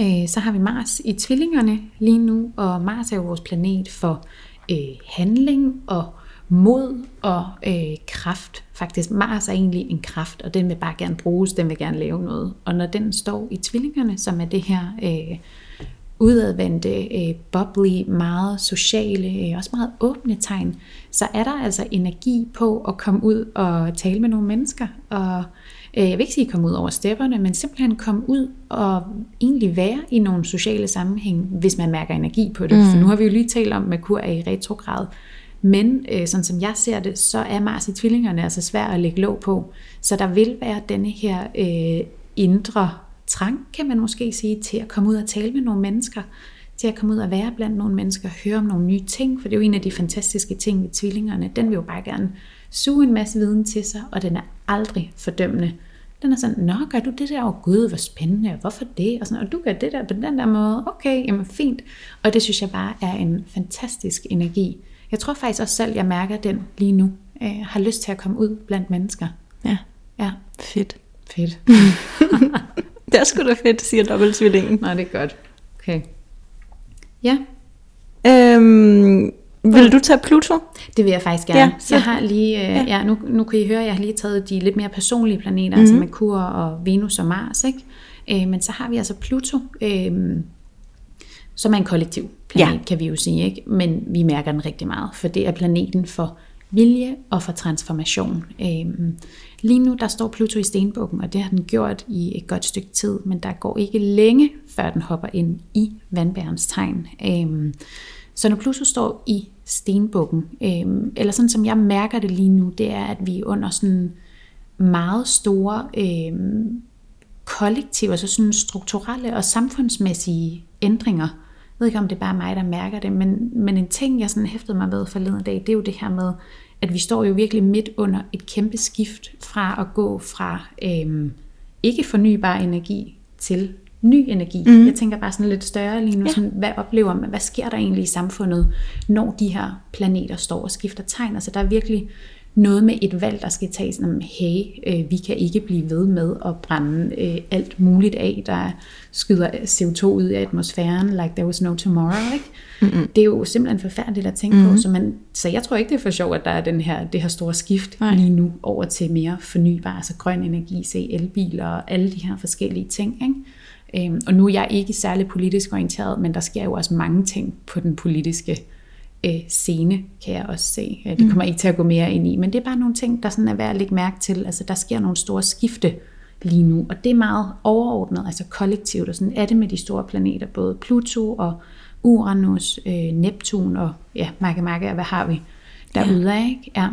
Øh, så har vi Mars i tvillingerne lige nu, og Mars er jo vores planet for øh, handling og mod og øh, kraft. Faktisk, Mars er egentlig en kraft, og den vil bare gerne bruges, den vil gerne lave noget. Og når den står i tvillingerne, som er det her øh, udadvendte, øh, bubbly, meget sociale, øh, også meget åbne tegn, så er der altså energi på at komme ud og tale med nogle mennesker. Og øh, jeg vil ikke sige komme ud over stepperne, men simpelthen komme ud og egentlig være i nogle sociale sammenhæng, hvis man mærker energi på det. Mm. For nu har vi jo lige talt om, at Merkur er i retrograd. Men øh, sådan som jeg ser det, så er Mars i tvillingerne altså svært at lægge låg på. Så der vil være denne her øh, indre trang, kan man måske sige, til at komme ud og tale med nogle mennesker, til at komme ud og være blandt nogle mennesker, høre om nogle nye ting, for det er jo en af de fantastiske ting ved tvillingerne. Den vil jo bare gerne suge en masse viden til sig, og den er aldrig fordømmende. Den er sådan, nå, gør du det der? Åh oh, gud, hvor spændende, hvorfor det? Og, sådan, og du gør det der på den der måde, okay, jamen fint. Og det synes jeg bare er en fantastisk energi. Jeg tror faktisk også selv, jeg mærker den lige nu. Jeg har lyst til at komme ud blandt mennesker. Ja, ja. fedt. Fedt. det er sgu da fedt, siger dobbeltsvillingen. Nej, det er godt. Okay. Ja. Øhm, vil du tage Pluto? Det vil jeg faktisk gerne. Ja, så jeg har lige, øh, ja. ja, nu, nu kan I høre, at jeg har lige taget de lidt mere personlige planeter, mm-hmm. altså Merkur og Venus og Mars, ikke? Øh, men så har vi altså Pluto, øh, som er en kollektiv planet, ja. kan vi jo sige, ikke? Men vi mærker den rigtig meget, for det er planeten for vilje og for transformation. Øhm, lige nu der står Pluto i stenbukken, og det har den gjort i et godt stykke tid, men der går ikke længe, før den hopper ind i vandbærens tegn. Øhm, så når Pluto står i stenbukken, øhm, eller sådan som jeg mærker det lige nu, det er, at vi er under sådan meget store øhm, kollektive, altså sådan strukturelle og samfundsmæssige ændringer. Jeg ved ikke, om det er bare mig, der mærker det, men, men en ting, jeg sådan hæftede mig ved forleden dag, det er jo det her med, at vi står jo virkelig midt under et kæmpe skift fra at gå fra øhm, ikke fornybar energi til ny energi. Mm. Jeg tænker bare sådan lidt større lige nu, ja. sådan, hvad oplever man, hvad sker der egentlig i samfundet, når de her planeter står og skifter tegn? Altså der er virkelig noget med et valg, der skal tages, om hey, øh, vi kan ikke blive ved med at brænde øh, alt muligt af, der skyder CO2 ud i atmosfæren, like there was no tomorrow, ikke? Mm-hmm. Det er jo simpelthen forfærdeligt at tænke mm-hmm. på, så, man, så jeg tror ikke, det er for sjovt, at der er den her, det her store skift Nej. lige nu over til mere fornybar, altså grøn energi, se elbiler og alle de her forskellige ting, ikke? Øhm, og nu er jeg ikke særlig politisk orienteret, men der sker jo også mange ting på den politiske øh, scene, kan jeg også se. Det kommer mm. ikke til at gå mere ind i, men det er bare nogle ting, der sådan er værd at lægge mærke til. Altså, der sker nogle store skifte lige nu, og det er meget overordnet, altså kollektivt, og sådan er det med de store planeter, både Pluto og Uranus, øh, Neptun og ja, Marke Marke, hvad har vi derude ja. ikke? Ja.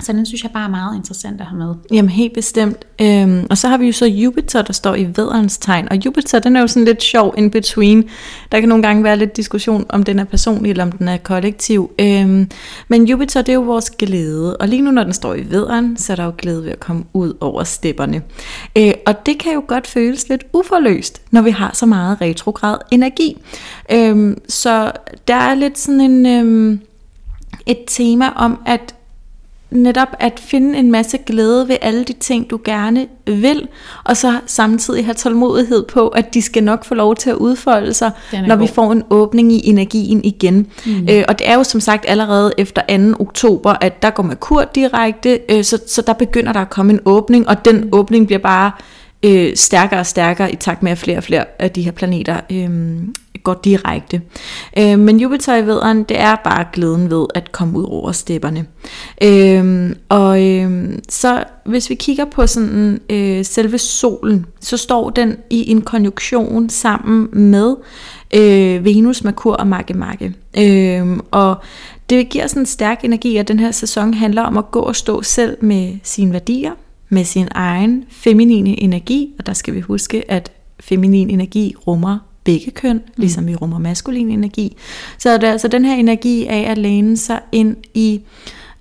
Så den synes jeg bare er meget interessant at have med. Jamen helt bestemt. Øhm, og så har vi jo så Jupiter, der står i vederens tegn. Og Jupiter, den er jo sådan lidt sjov in between. Der kan nogle gange være lidt diskussion, om den er personlig eller om den er kollektiv. Øhm, men Jupiter, det er jo vores glæde. Og lige nu, når den står i vederen, så er der jo glæde ved at komme ud over stepperne. Øh, og det kan jo godt føles lidt uforløst, når vi har så meget retrograd energi. Øhm, så der er lidt sådan en... Øhm, et tema om at netop at finde en masse glæde ved alle de ting, du gerne vil, og så samtidig have tålmodighed på, at de skal nok få lov til at udfolde sig, når god. vi får en åbning i energien igen. Mm. Øh, og det er jo som sagt allerede efter 2. oktober, at der går Merkur direkte, øh, så, så der begynder der at komme en åbning, og den åbning bliver bare øh, stærkere og stærkere i takt med, at flere og flere af de her planeter øh, går direkte. Øh, men Jupiter i vederen, det er bare glæden ved at komme ud over stepperne. Øh, og øh, så hvis vi kigger på sådan øh, selve solen, så står den i en konjunktion sammen med øh, Venus, Merkur og Magge Magge. Øh, og det giver sådan en stærk energi, at den her sæson handler om at gå og stå selv med sine værdier, med sin egen feminine energi, og der skal vi huske, at feminin energi rummer begge køn, mm. ligesom vi rummer maskulin energi. Så det er altså den her energi af at læne sig ind i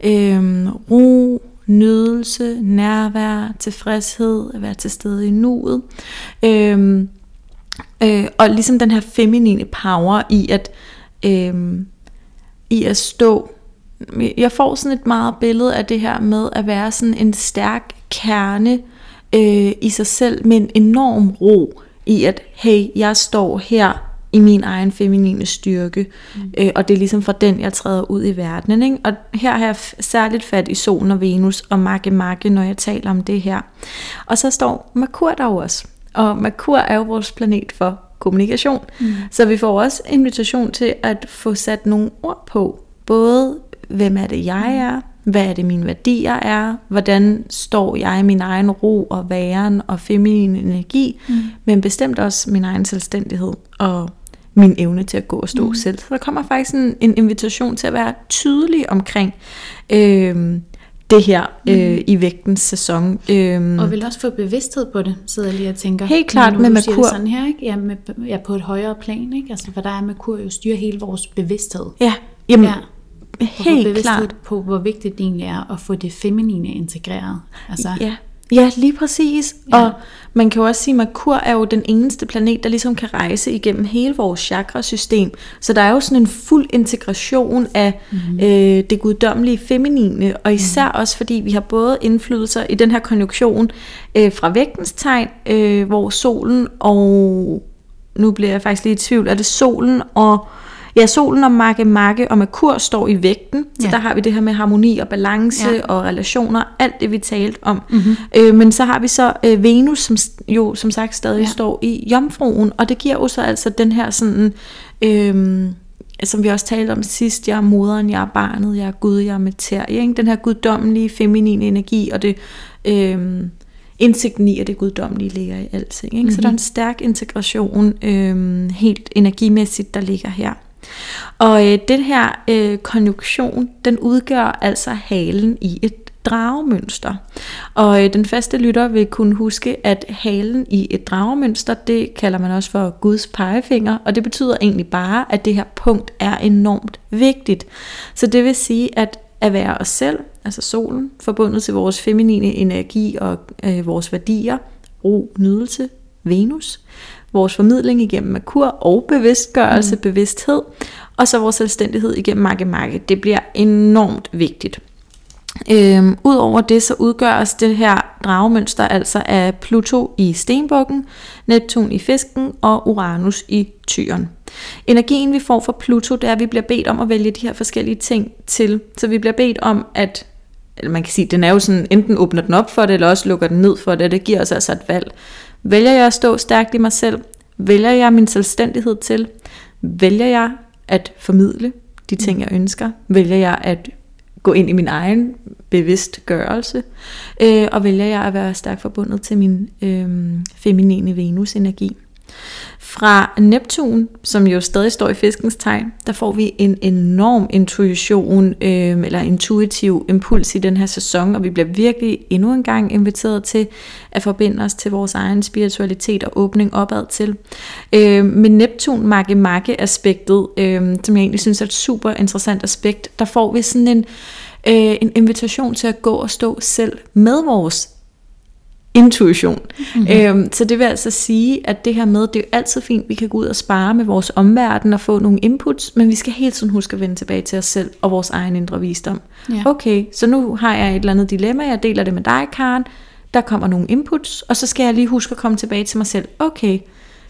øhm, ro, nydelse, nærvær, tilfredshed, at være til stede i nuet. Øhm, øh, og ligesom den her feminine power i at, øhm, i at stå jeg får sådan et meget billede af det her med at være sådan en stærk kerne øh, i sig selv, med en enorm ro i at, hey, jeg står her i min egen feminine styrke, mm. øh, og det er ligesom fra den, jeg træder ud i verdenen. Ikke? Og her har jeg særligt fat i solen og Venus og Magge Magge, når jeg taler om det her. Og så står Merkur der også, og Merkur er jo vores planet for kommunikation, mm. så vi får også invitation til at få sat nogle ord på, både hvem er det jeg er, hvad er det mine værdier er, hvordan står jeg i min egen ro og væren og feminin energi, mm. men bestemt også min egen selvstændighed og min evne til at gå og stå mm. selv. Så der kommer faktisk en, en invitation til at være tydelig omkring øh, det her øh, mm. i vægtens sæson. Øh, og vil også få bevidsthed på det, sidder jeg lige og tænker. Helt klart med Merkur. sådan her, ikke? Ja, med, ja, på et højere plan, ikke? Altså, for der er Merkur jo styrer hele vores bevidsthed. Ja, jamen, ja Helt klart. på, hvor vigtigt det egentlig er at få det feminine integreret. Altså, ja. Ja, lige præcis. Ja. Og man kan jo også sige, at Merkur er jo den eneste planet, der ligesom kan rejse igennem hele vores chakrasystem. Så der er jo sådan en fuld integration af mm-hmm. øh, det guddommelige feminine, og især mm-hmm. også fordi vi har både indflydelser i den her konjunktion øh, fra vægtens tegn, øh, hvor solen og, nu bliver jeg faktisk lidt i tvivl, er det solen og Ja, solen og Makke Makke og Merkur står i vægten, så ja. der har vi det her med harmoni og balance ja. og relationer, alt det vi talte om. Mm-hmm. Øh, men så har vi så øh, Venus, som jo som sagt stadig ja. står i Jomfruen, og det giver jo så altså den her sådan... Øh, som vi også talte om sidst, jeg er moderen, jeg er barnet, jeg er Gud, jeg er materie. Ikke? Den her guddommelige, feminine energi, og det øh, indsigten i, at det guddommelige ligger i alting. Ikke? Mm-hmm. Så der er en stærk integration, øh, helt energimæssigt, der ligger her. Og øh, den her øh, konjunktion, den udgør altså halen i et dragemønster. Og øh, den faste lytter vil kunne huske, at halen i et dragemønster, det kalder man også for Guds pegefinger, og det betyder egentlig bare, at det her punkt er enormt vigtigt. Så det vil sige, at at være os selv, altså solen, forbundet til vores feminine energi og øh, vores værdier, ro, nydelse, Venus, vores formidling igennem Merkur og bevidstgørelse, mm. bevidsthed, og så vores selvstændighed igennem Magge. Det bliver enormt vigtigt. Øhm, Udover det, så udgøres det her dragemønster altså af Pluto i stenbukken, Neptun i fisken og Uranus i tyren. Energien vi får fra Pluto, det er, at vi bliver bedt om at vælge de her forskellige ting til. Så vi bliver bedt om at, eller man kan sige, den er jo sådan, enten åbner den op for det, eller også lukker den ned for det, det giver os altså et valg. Vælger jeg at stå stærkt i mig selv? Vælger jeg min selvstændighed til? Vælger jeg at formidle de ting, jeg ønsker? Vælger jeg at gå ind i min egen bevidstgørelse? Øh, og vælger jeg at være stærkt forbundet til min øh, feminine Venus-energi? Fra Neptun, som jo stadig står i fiskens tegn, der får vi en enorm intuition, øh, eller intuitiv impuls i den her sæson, og vi bliver virkelig endnu en gang inviteret til at forbinde os til vores egen spiritualitet og åbning opad til. Øh, med Neptun makke makke aspektet, øh, som jeg egentlig synes er et super interessant aspekt, der får vi sådan en, øh, en invitation til at gå og stå selv med vores intuition. Mm-hmm. Øhm, så det vil altså sige, at det her med, det er jo altid fint, vi kan gå ud og spare med vores omverden og få nogle inputs, men vi skal hele tiden huske at vende tilbage til os selv og vores egen indre visdom. Ja. Okay, så nu har jeg et eller andet dilemma, jeg deler det med dig, Karen. Der kommer nogle inputs, og så skal jeg lige huske at komme tilbage til mig selv. Okay,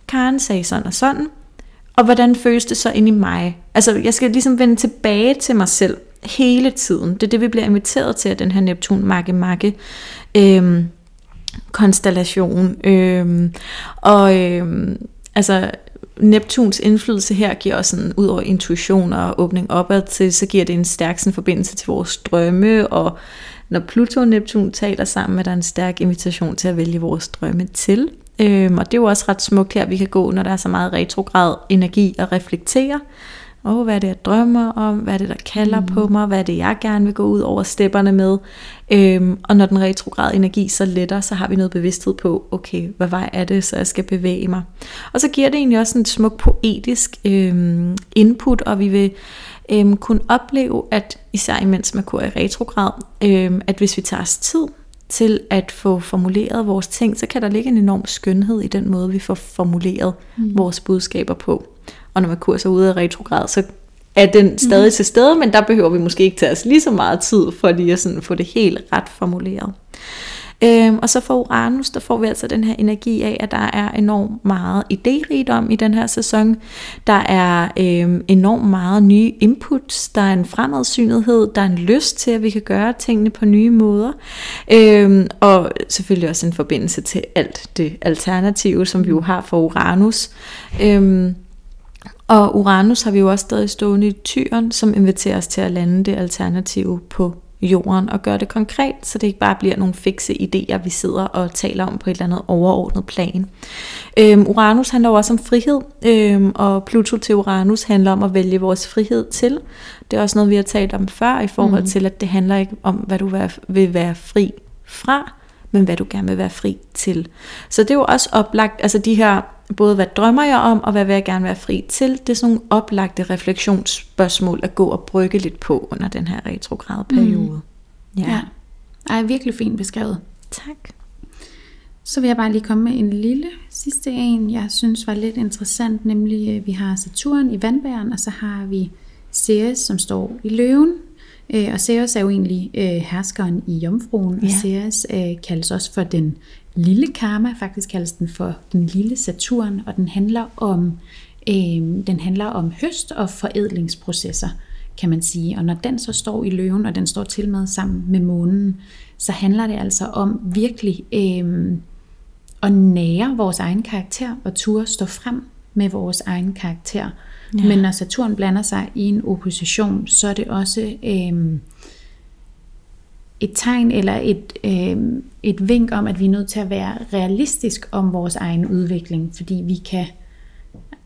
Karen sagde sådan og sådan, og hvordan føles det så ind i mig? Altså, jeg skal ligesom vende tilbage til mig selv hele tiden. Det er det, vi bliver inviteret til af den her Neptun Makke Makke. Øhm, konstellation. Øhm, og øhm, altså Neptuns indflydelse her giver også sådan, ud over intuition og åbning opad til, så giver det en stærk sådan, forbindelse til vores drømme, og når Pluto og Neptun taler sammen, er der en stærk invitation til at vælge vores drømme til. Øhm, og det er jo også ret smukt her, at vi kan gå, når der er så meget retrograd energi og reflektere oh, hvad er det, jeg drømmer om, hvad er det, der kalder mm. på mig, hvad er det, jeg gerne vil gå ud over stepperne med. Øhm, og når den retrograd energi så letter, så har vi noget bevidsthed på, okay, hvad vej er det, så jeg skal bevæge mig. Og så giver det egentlig også en smuk poetisk øhm, input, og vi vil øhm, kunne opleve, at især imens man går i retrograd, øhm, at hvis vi tager os tid til at få formuleret vores ting, så kan der ligge en enorm skønhed i den måde, vi får formuleret mm. vores budskaber på og når Merkur er ude af retrograd, så er den stadig mm. til stede, men der behøver vi måske ikke tage os lige så meget tid, for lige at sådan få det helt ret formuleret. Øhm, og så for Uranus, der får vi altså den her energi af, at der er enormt meget idérigdom i den her sæson. Der er øhm, enormt meget nye inputs, der er en fremadsynethed, der er en lyst til, at vi kan gøre tingene på nye måder. Øhm, og selvfølgelig også en forbindelse til alt det alternative, som vi jo har for Uranus. Øhm, og Uranus har vi jo også stadig stående i tyren, som inviterer os til at lande det alternative på jorden og gøre det konkret, så det ikke bare bliver nogle fikse idéer, vi sidder og taler om på et eller andet overordnet plan. Øhm, Uranus handler også om frihed, øhm, og Pluto til Uranus handler om at vælge vores frihed til. Det er også noget, vi har talt om før, i forhold mm. til, at det handler ikke om, hvad du vil være fri fra, men hvad du gerne vil være fri til. Så det er jo også oplagt, altså de her både hvad drømmer jeg om, og hvad vil jeg gerne være fri til. Det er sådan nogle oplagte refleksionsspørgsmål at gå og brygge lidt på under den her retrograde periode. Mm. Ja. ja. Ej, virkelig fint beskrevet. Tak. Så vil jeg bare lige komme med en lille sidste en, jeg synes var lidt interessant, nemlig øh, vi har Saturn i vandbæren, og så har vi Ceres, som står i løven. Øh, og Ceres er jo egentlig øh, herskeren i jomfruen, ja. og Ceres kaldes også for den lille karma, faktisk kaldes den for den lille Saturn, og den handler om, øh, den handler om høst og forædlingsprocesser, kan man sige. Og når den så står i løven, og den står til med sammen med månen, så handler det altså om virkelig øh, at nære vores egen karakter og turde stå frem med vores egen karakter. Ja. Men når Saturn blander sig i en opposition, så er det også øh, et tegn eller et, øh, et vink om, at vi er nødt til at være realistisk om vores egen udvikling, fordi vi kan,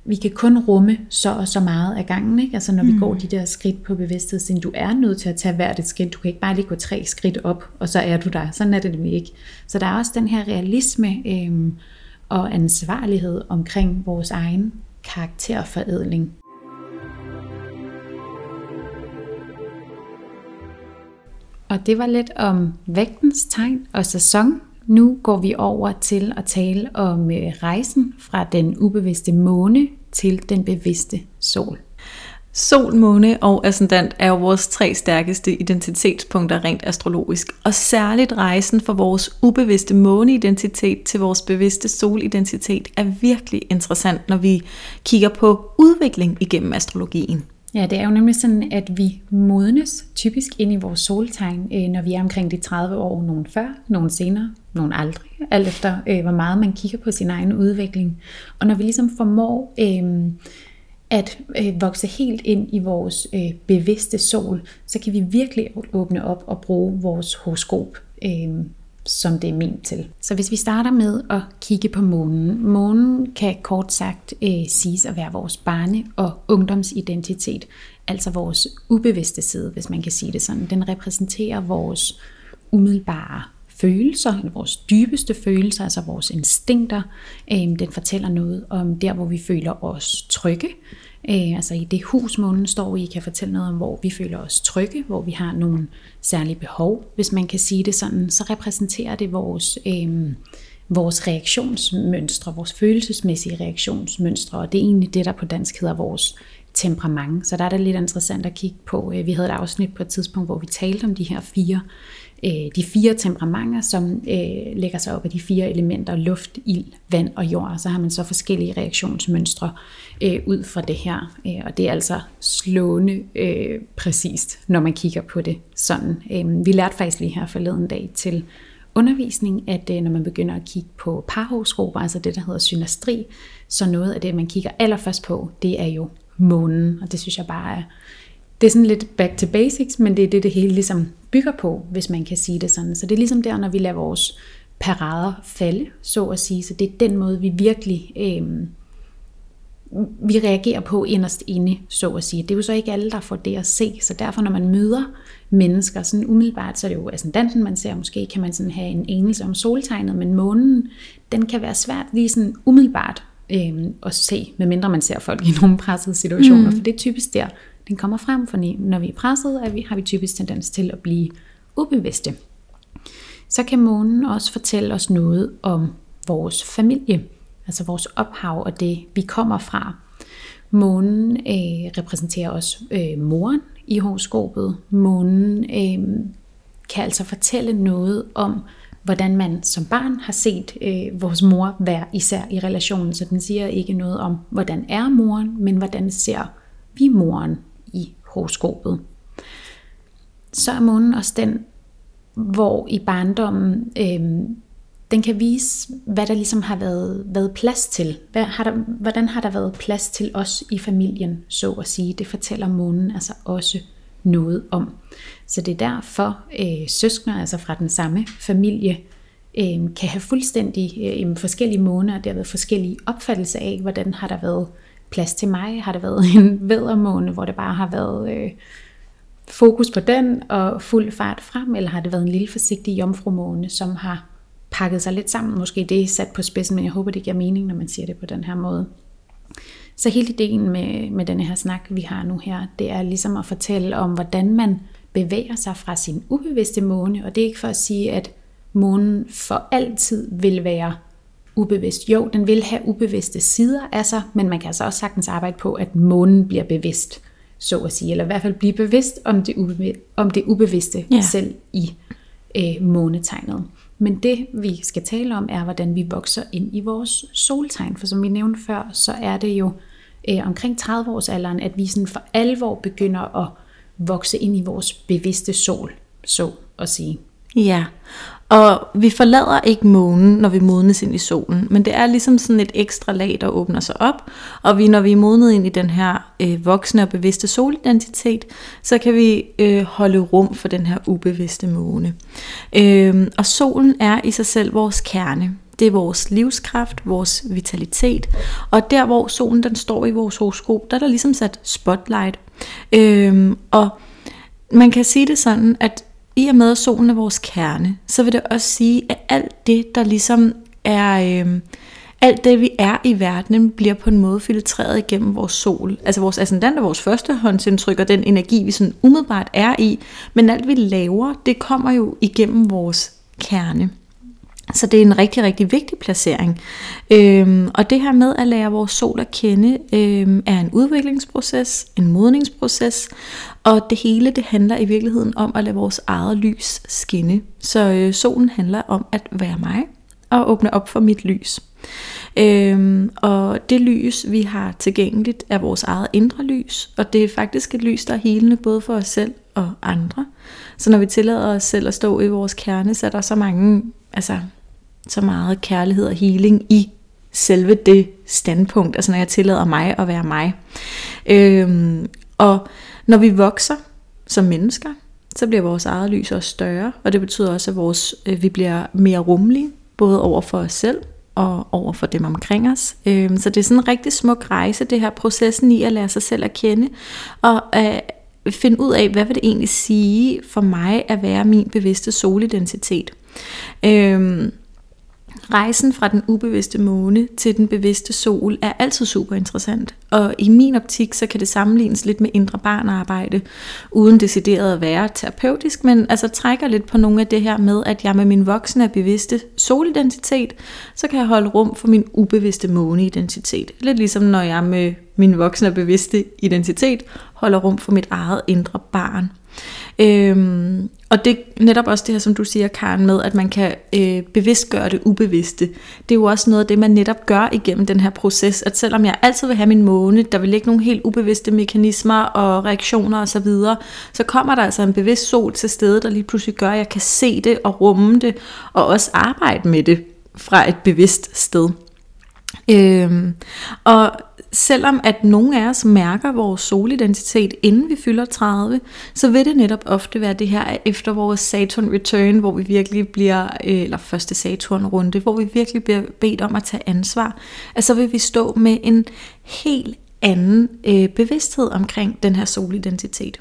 vi kan kun rumme så og så meget af gangen. Ikke? Altså når mm. vi går de der skridt på bevidsthedsting, du er nødt til at tage hvert et skridt. Du kan ikke bare lige gå tre skridt op, og så er du der. Sådan er det nemlig ikke. Så der er også den her realisme øh, og ansvarlighed omkring vores egen karakterforædling. Og det var lidt om vægtens tegn og sæson. Nu går vi over til at tale om øh, rejsen fra den ubevidste måne til den bevidste sol. Sol, måne og ascendant er jo vores tre stærkeste identitetspunkter rent astrologisk, og særligt rejsen fra vores ubevidste måneidentitet til vores bevidste solidentitet er virkelig interessant, når vi kigger på udvikling igennem astrologien. Ja, det er jo nemlig sådan, at vi modnes typisk ind i vores soltegn, øh, når vi er omkring de 30 år, nogen før, nogen senere, nogen aldrig, alt efter øh, hvor meget man kigger på sin egen udvikling. Og når vi ligesom formår øh, at øh, vokse helt ind i vores øh, bevidste sol, så kan vi virkelig åbne op og bruge vores horoskop, øh, som det er ment til. Så hvis vi starter med at kigge på månen. Månen kan kort sagt øh, siges at være vores barne- og ungdomsidentitet, altså vores ubevidste side, hvis man kan sige det sådan. Den repræsenterer vores umiddelbare følelser, vores dybeste følelser, altså vores instinkter. Øh, den fortæller noget om der, hvor vi føler os trygge. Øh, altså i det hus, månen står i, kan fortælle noget om, hvor vi føler os trygge, hvor vi har nogle særlige behov. Hvis man kan sige det sådan, så repræsenterer det vores, øh, vores reaktionsmønstre, vores følelsesmæssige reaktionsmønstre, og det er egentlig det, der på dansk hedder vores temperament. Så der er det lidt interessant at kigge på. Øh, vi havde et afsnit på et tidspunkt, hvor vi talte om de her fire øh, de fire temperamenter, som øh, lægger sig op af de fire elementer, luft, ild, vand og jord. Og så har man så forskellige reaktionsmønstre øh, ud fra det her. Øh, og det er altså slående øh, præcist, når man kigger på det sådan. Øh, vi lærte faktisk lige her forleden dag til undervisning, at øh, når man begynder at kigge på parhovsgrupper, altså det, der hedder synastri, så noget af det, man kigger allerførst på, det er jo månen. Og det synes jeg bare er det er sådan lidt back to basics, men det er det, det hele ligesom bygger på, hvis man kan sige det sådan. Så det er ligesom der, når vi lader vores parader falde, så at sige. Så det er den måde, vi virkelig øh, vi reagerer på inderst inde, så at sige. Det er jo så ikke alle, der får det at se, så derfor når man møder mennesker, sådan umiddelbart, så er det jo ascendanten, man ser, måske kan man sådan have en enelse om soltegnet, men månen, den kan være svært lige sådan umiddelbart øh, at se, medmindre man ser folk i nogle pressede situationer, mm. for det er typisk der, den kommer frem, for når vi er presset, er vi, har vi typisk tendens til at blive ubevidste. Så kan månen også fortælle os noget om vores familie, altså vores ophav og det, vi kommer fra. Månen øh, repræsenterer også øh, moren i horoskopet. Månen øh, kan altså fortælle noget om, hvordan man som barn har set øh, vores mor være især i relationen. Så den siger ikke noget om, hvordan er moren, men hvordan ser vi moren horoskopet. Så er månen også den, hvor i barndommen, øh, den kan vise, hvad der ligesom har været, været plads til. Hvad har der, hvordan har der været plads til os i familien, så at sige. Det fortæller månen altså også noget om. Så det er derfor, øh, søskner altså fra den samme familie, øh, kan have fuldstændig øh, forskellige måneder, der har været forskellige opfattelser af, hvordan har der været plads til mig? Har det været en vædermåne, hvor det bare har været øh, fokus på den og fuld fart frem, eller har det været en lille forsigtig jomfrumåne, som har pakket sig lidt sammen? Måske det er sat på spidsen, men jeg håber, det giver mening, når man siger det på den her måde. Så hele ideen med, med denne her snak, vi har nu her, det er ligesom at fortælle om, hvordan man bevæger sig fra sin ubevidste måne, og det er ikke for at sige, at månen for altid vil være ubevidst. Jo, den vil have ubevidste sider af sig, men man kan altså også sagtens arbejde på, at månen bliver bevidst, så at sige, eller i hvert fald blive bevidst om det, ube, om det ubevidste ja. selv i øh, månetegnet. Men det vi skal tale om er, hvordan vi vokser ind i vores soltegn, for som vi nævnte før, så er det jo øh, omkring 30 års alderen, at vi sådan for alvor begynder at vokse ind i vores bevidste sol, så at sige. Ja, og vi forlader ikke månen, når vi modnes ind i solen, men det er ligesom sådan et ekstra lag, der åbner sig op, og vi, når vi er modnet ind i den her øh, voksne og bevidste solidentitet, så kan vi øh, holde rum for den her ubevidste måne. Øh, og solen er i sig selv vores kerne. Det er vores livskraft, vores vitalitet, og der hvor solen den står i vores horoskop, der er der ligesom sat spotlight. Øh, og man kan sige det sådan, at i og med at solen er vores kerne, så vil det også sige, at alt det, der ligesom er, øh, alt det, vi er i verdenen, bliver på en måde filtreret igennem vores sol. Altså vores ascendant er vores førstehåndsindtryk og den energi, vi sådan umiddelbart er i. Men alt, vi laver, det kommer jo igennem vores kerne. Så det er en rigtig, rigtig vigtig placering. Øhm, og det her med at lære vores sol at kende, øhm, er en udviklingsproces, en modningsproces, og det hele det handler i virkeligheden om at lade vores eget lys skinne. Så øh, solen handler om at være mig og åbne op for mit lys. Øhm, og det lys, vi har tilgængeligt, er vores eget indre lys, og det er faktisk et lys, der er helende både for os selv og andre. Så når vi tillader os selv at stå i vores kerne, så er der så mange, altså så meget kærlighed og healing i selve det standpunkt, altså når jeg tillader mig at være mig. Øhm, og når vi vokser som mennesker, så bliver vores eget lys også større, og det betyder også, at vores, øh, vi bliver mere rummelige, både over for os selv og over for dem omkring os. Øh, så det er sådan en rigtig smuk rejse, det her processen i at lære sig selv at kende, og at finde ud af, hvad vil det egentlig sige for mig at være min bevidste solidentitet. Øh, Rejsen fra den ubevidste måne til den bevidste sol er altid super interessant. Og i min optik, så kan det sammenlignes lidt med indre barnarbejde, uden decideret at være terapeutisk, men altså trækker lidt på nogle af det her med, at jeg med min voksne bevidste solidentitet, så kan jeg holde rum for min ubevidste måneidentitet. Lidt ligesom når jeg med min voksne bevidste identitet holder rum for mit eget indre barn. Øhm, og det er netop også det her, som du siger, Karen, med, at man kan øh, bevidstgøre det ubevidste. Det er jo også noget af det, man netop gør igennem den her proces, at selvom jeg altid vil have min måne, der vil ligge nogle helt ubevidste mekanismer og reaktioner osv., så, videre, så kommer der altså en bevidst sol til stede, der lige pludselig gør, at jeg kan se det og rumme det, og også arbejde med det fra et bevidst sted. Øhm, og selvom at nogle af os mærker vores solidentitet, inden vi fylder 30, så vil det netop ofte være det her efter vores Saturn return, hvor vi virkelig bliver, øh, eller første Saturn runde, hvor vi virkelig bliver bedt om at tage ansvar, at så vil vi stå med en helt anden øh, bevidsthed omkring den her solidentitet.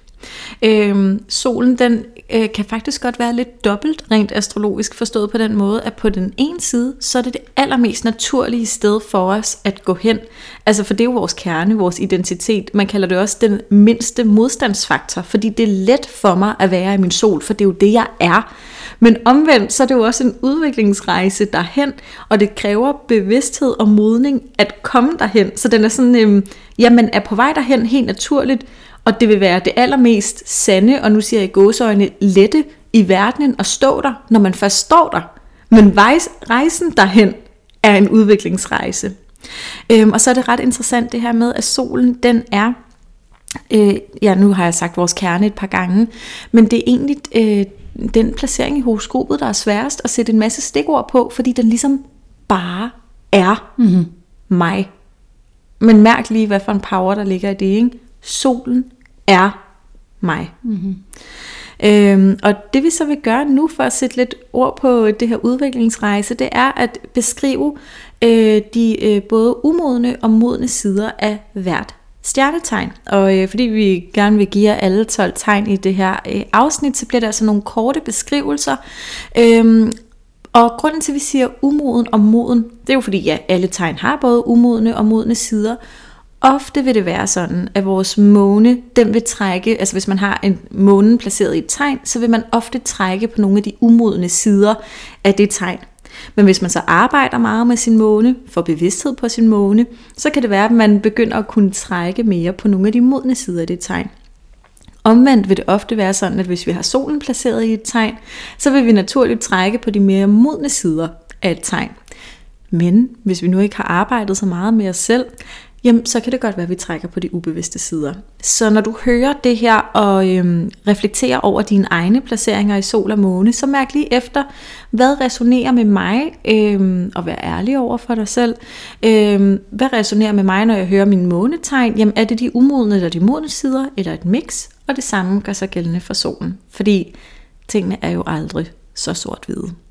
Øhm, solen den øh, kan faktisk godt være lidt dobbelt rent astrologisk forstået på den måde, at på den ene side, så er det det allermest naturlige sted for os at gå hen. Altså for det er jo vores kerne, vores identitet. Man kalder det også den mindste modstandsfaktor, fordi det er let for mig at være i min sol, for det er jo det, jeg er. Men omvendt, så er det jo også en udviklingsrejse derhen, og det kræver bevidsthed og modning at komme derhen. Så den er sådan, øhm, jamen er på vej derhen helt naturligt, og det vil være det allermest sande, og nu siger jeg i gåsøjne, lette i verdenen at stå der, når man først står der. Men rejsen derhen er en udviklingsrejse. Øhm, og så er det ret interessant det her med, at solen den er, øh, ja nu har jeg sagt vores kerne et par gange, men det er egentlig øh, den placering i horoskopet, der er sværest at sætte en masse stikord på, fordi den ligesom bare er mm-hmm. mig. Men mærk lige, hvad for en power, der ligger i det. Ikke? Solen er mig. Mm-hmm. Øhm, og det vi så vil gøre nu for at sætte lidt ord på det her udviklingsrejse, det er at beskrive øh, de øh, både umodne og modne sider af hvert stjernetegn. Og øh, fordi vi gerne vil give jer alle 12 tegn i det her øh, afsnit, så bliver der altså nogle korte beskrivelser. Øhm, og grunden til, at vi siger umoden og moden, det er jo fordi, ja, alle tegn har både umodne og modne sider. Ofte vil det være sådan, at vores måne, den vil trække, altså hvis man har en måne placeret i et tegn, så vil man ofte trække på nogle af de umodne sider af det tegn. Men hvis man så arbejder meget med sin måne, får bevidsthed på sin måne, så kan det være, at man begynder at kunne trække mere på nogle af de modne sider af det tegn. Omvendt vil det ofte være sådan, at hvis vi har solen placeret i et tegn, så vil vi naturligt trække på de mere modne sider af et tegn. Men hvis vi nu ikke har arbejdet så meget med os selv, jamen så kan det godt være, at vi trækker på de ubevidste sider. Så når du hører det her og øhm, reflekterer over dine egne placeringer i sol og måne, så mærk lige efter, hvad resonerer med mig, øhm, og vær ærlig over for dig selv. Øhm, hvad resonerer med mig, når jeg hører min månetegn? Jamen er det de umodne eller de modne sider, eller et mix? Og det samme gør sig gældende for solen, fordi tingene er jo aldrig så sort-hvide.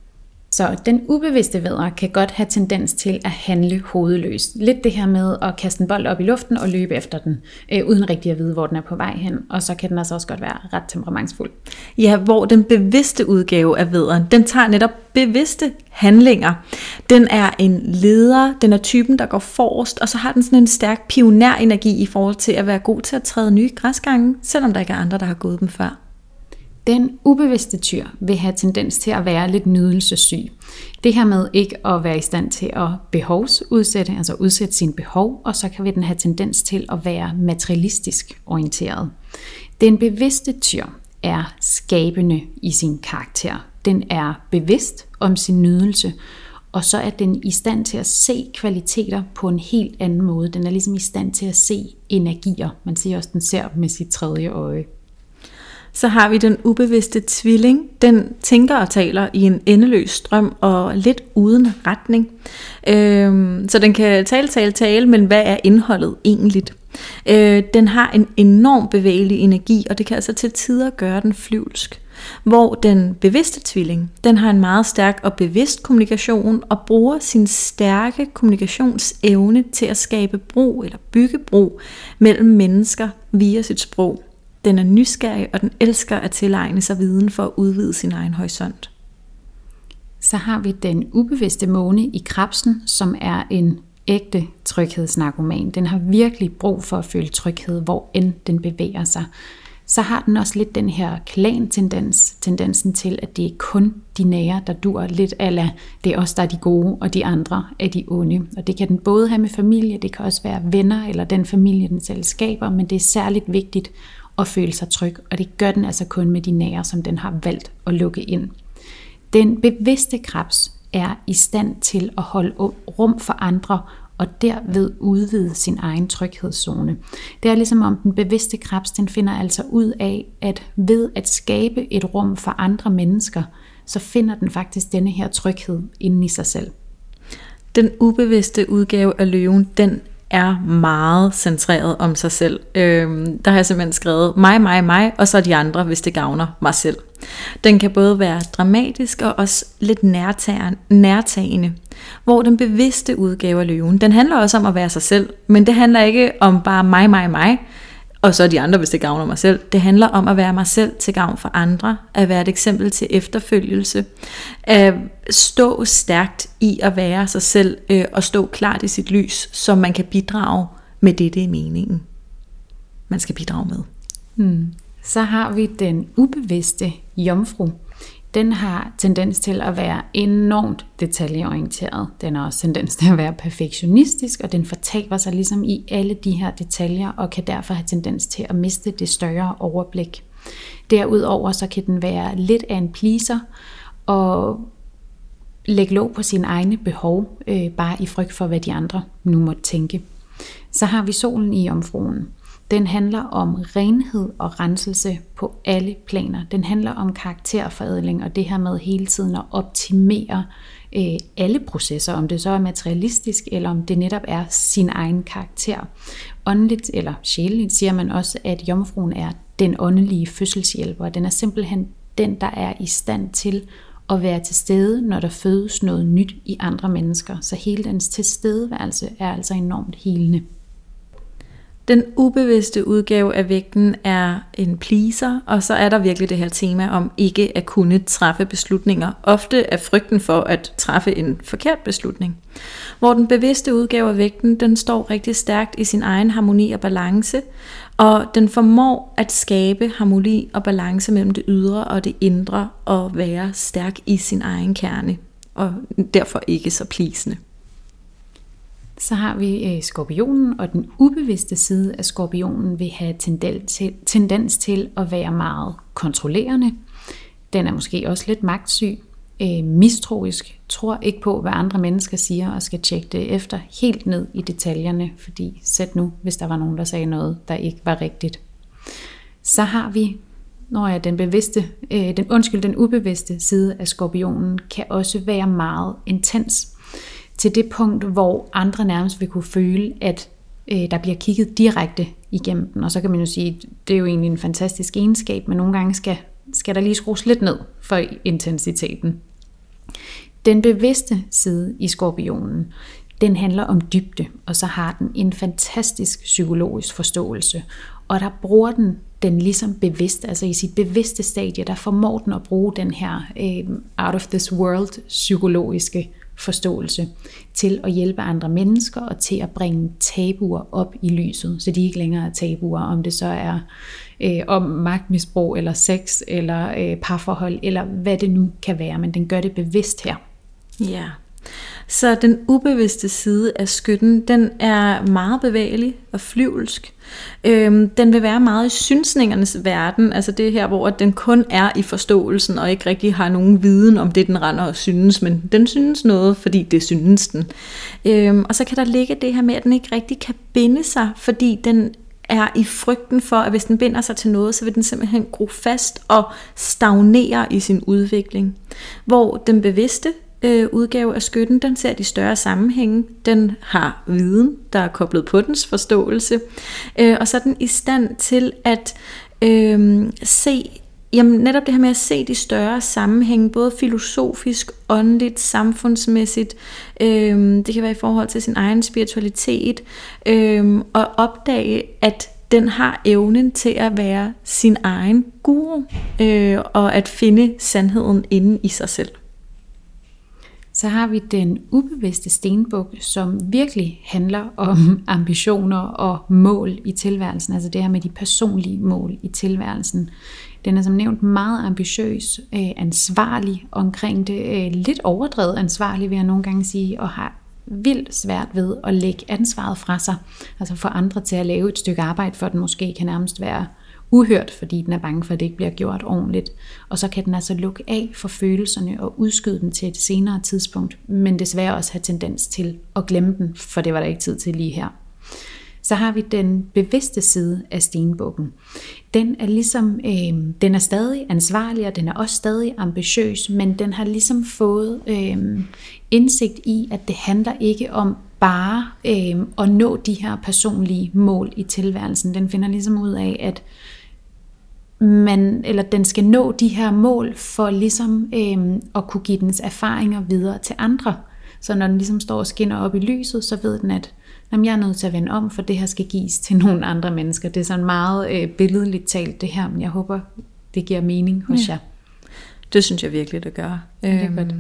Så den ubevidste vædder kan godt have tendens til at handle hovedløst. Lidt det her med at kaste en bold op i luften og løbe efter den, øh, uden rigtig at vide, hvor den er på vej hen. Og så kan den altså også godt være ret temperamentsfuld. Ja, hvor den bevidste udgave af vædderen, den tager netop bevidste handlinger. Den er en leder, den er typen, der går forrest, og så har den sådan en stærk pionerenergi i forhold til at være god til at træde nye græsgange, selvom der ikke er andre, der har gået dem før. Den ubevidste tyr vil have tendens til at være lidt nydelsessyg. Det her med ikke at være i stand til at behovsudsætte, altså udsætte sine behov, og så kan vi den have tendens til at være materialistisk orienteret. Den bevidste tyr er skabende i sin karakter. Den er bevidst om sin nydelse, og så er den i stand til at se kvaliteter på en helt anden måde. Den er ligesom i stand til at se energier. Man siger også, at den ser med sit tredje øje. Så har vi den ubevidste tvilling. Den tænker og taler i en endeløs strøm og lidt uden retning. Øhm, så den kan tale, tale, tale, men hvad er indholdet egentlig? Øh, den har en enorm bevægelig energi, og det kan altså til tider gøre den flyvsk. Hvor den bevidste tvilling, den har en meget stærk og bevidst kommunikation og bruger sin stærke kommunikationsevne til at skabe bro eller bygge bro mellem mennesker via sit sprog. Den er nysgerrig, og den elsker at tilegne sig viden for at udvide sin egen horisont. Så har vi den ubevidste måne i krabsen, som er en ægte tryghedsnarkoman. Den har virkelig brug for at føle tryghed, hvor end den bevæger sig. Så har den også lidt den her klan-tendens, tendensen til, at det er kun de nære, der dur lidt ala, det er os, der er de gode, og de andre er de onde. Og det kan den både have med familie, det kan også være venner, eller den familie, den selv skaber, men det er særligt vigtigt og føle sig tryg, og det gør den altså kun med de nære, som den har valgt at lukke ind. Den bevidste krebs er i stand til at holde rum for andre, og derved udvide sin egen tryghedszone. Det er ligesom om den bevidste krebs, den finder altså ud af, at ved at skabe et rum for andre mennesker, så finder den faktisk denne her tryghed inden i sig selv. Den ubevidste udgave af løven, den er meget centreret om sig selv. Øhm, der har jeg simpelthen skrevet mig, mig, mig, og så de andre, hvis det gavner mig selv. Den kan både være dramatisk og også lidt nærtagende, hvor den bevidste udgave af løven, den handler også om at være sig selv, men det handler ikke om bare mig, mig, mig, og så de andre, hvis det gavner mig selv. Det handler om at være mig selv til gavn for andre, at være et eksempel til efterfølgelse, at stå stærkt i at være sig selv, øh, og stå klart i sit lys, så man kan bidrage med det, det er meningen, man skal bidrage med. Hmm. Så har vi den ubevidste jomfru, den har tendens til at være enormt detaljeorienteret. Den har også tendens til at være perfektionistisk, og den fortaber sig ligesom i alle de her detaljer, og kan derfor have tendens til at miste det større overblik. Derudover så kan den være lidt af en pleaser, og lægge låg på sine egne behov, øh, bare i frygt for, hvad de andre nu måtte tænke. Så har vi solen i omfruen. Den handler om renhed og renselse på alle planer. Den handler om karakterforædling og det her med hele tiden at optimere øh, alle processer, om det så er materialistisk, eller om det netop er sin egen karakter. Åndeligt eller sjæleligt siger man også, at jomfruen er den åndelige fødselshjælper. Den er simpelthen den, der er i stand til at være til stede, når der fødes noget nyt i andre mennesker. Så hele dens tilstedeværelse er altså enormt helende. Den ubevidste udgave af vægten er en pleaser, og så er der virkelig det her tema om ikke at kunne træffe beslutninger. Ofte af frygten for at træffe en forkert beslutning. Hvor den bevidste udgave af vægten, den står rigtig stærkt i sin egen harmoni og balance, og den formår at skabe harmoni og balance mellem det ydre og det indre, og være stærk i sin egen kerne, og derfor ikke så plisende. Så har vi øh, skorpionen, og den ubevidste side af skorpionen vil have tendens til, tendens til at være meget kontrollerende. Den er måske også lidt magtsyg, øh, mistroisk, tror ikke på, hvad andre mennesker siger, og skal tjekke det efter helt ned i detaljerne, fordi sæt nu, hvis der var nogen, der sagde noget, der ikke var rigtigt. Så har vi når jeg den bevidste, øh, den undskyld, den ubevidste side af skorpionen kan også være meget intens til det punkt, hvor andre nærmest vil kunne føle, at øh, der bliver kigget direkte igennem den. Og så kan man jo sige, det er jo egentlig en fantastisk egenskab, men nogle gange skal, skal der lige skrues lidt ned for intensiteten. Den bevidste side i skorpionen, den handler om dybde, og så har den en fantastisk psykologisk forståelse. Og der bruger den den ligesom bevidst, altså i sit bevidste stadie, der formår den at bruge den her øh, out of this world psykologiske forståelse til at hjælpe andre mennesker og til at bringe tabuer op i lyset, så de ikke længere er tabuer, om det så er øh, om magtmisbrug eller sex eller øh, parforhold eller hvad det nu kan være, men den gør det bevidst her. Ja. Så den ubevidste side af skytten, den er meget bevægelig og flyvelsk. Øhm, den vil være meget i synsningernes verden, altså det her, hvor den kun er i forståelsen og ikke rigtig har nogen viden om det, den render og synes, men den synes noget, fordi det synes den. Øhm, og så kan der ligge det her med, at den ikke rigtig kan binde sig, fordi den er i frygten for, at hvis den binder sig til noget, så vil den simpelthen gro fast og stagnere i sin udvikling. Hvor den bevidste, øh, udgave af skytten, den ser de større sammenhænge, den har viden, der er koblet på dens forståelse, øh, og så er den i stand til at øh, se Jamen netop det her med at se de større sammenhænge, både filosofisk, åndeligt, samfundsmæssigt, øh, det kan være i forhold til sin egen spiritualitet, øh, og opdage, at den har evnen til at være sin egen guru, øh, og at finde sandheden inde i sig selv. Så har vi den ubevidste stenbuk, som virkelig handler om ambitioner og mål i tilværelsen, altså det her med de personlige mål i tilværelsen. Den er som nævnt meget ambitiøs, øh, ansvarlig omkring det, øh, lidt overdrevet ansvarlig vil jeg nogle gange sige, og har vildt svært ved at lægge ansvaret fra sig, altså få andre til at lave et stykke arbejde for den måske kan nærmest være uhørt, fordi den er bange for, at det ikke bliver gjort ordentligt. Og så kan den altså lukke af for følelserne og udskyde dem til et senere tidspunkt, men desværre også have tendens til at glemme den, for det var der ikke tid til lige her. Så har vi den bevidste side af stenbukken. Den er ligesom, øh, den er stadig ansvarlig, og den er også stadig ambitiøs, men den har ligesom fået øh, indsigt i, at det handler ikke om bare øh, at nå de her personlige mål i tilværelsen. Den finder ligesom ud af, at man, eller den skal nå de her mål for ligesom øh, at kunne give dens erfaringer videre til andre. Så når den ligesom står og skinner op i lyset, så ved den, at jamen, jeg er nødt til at vende om, for det her skal gives til nogle andre mennesker. Det er sådan meget øh, billedligt talt det her, men jeg håber, det giver mening hos ja. jer. Det synes jeg virkelig, det gør. Det er godt.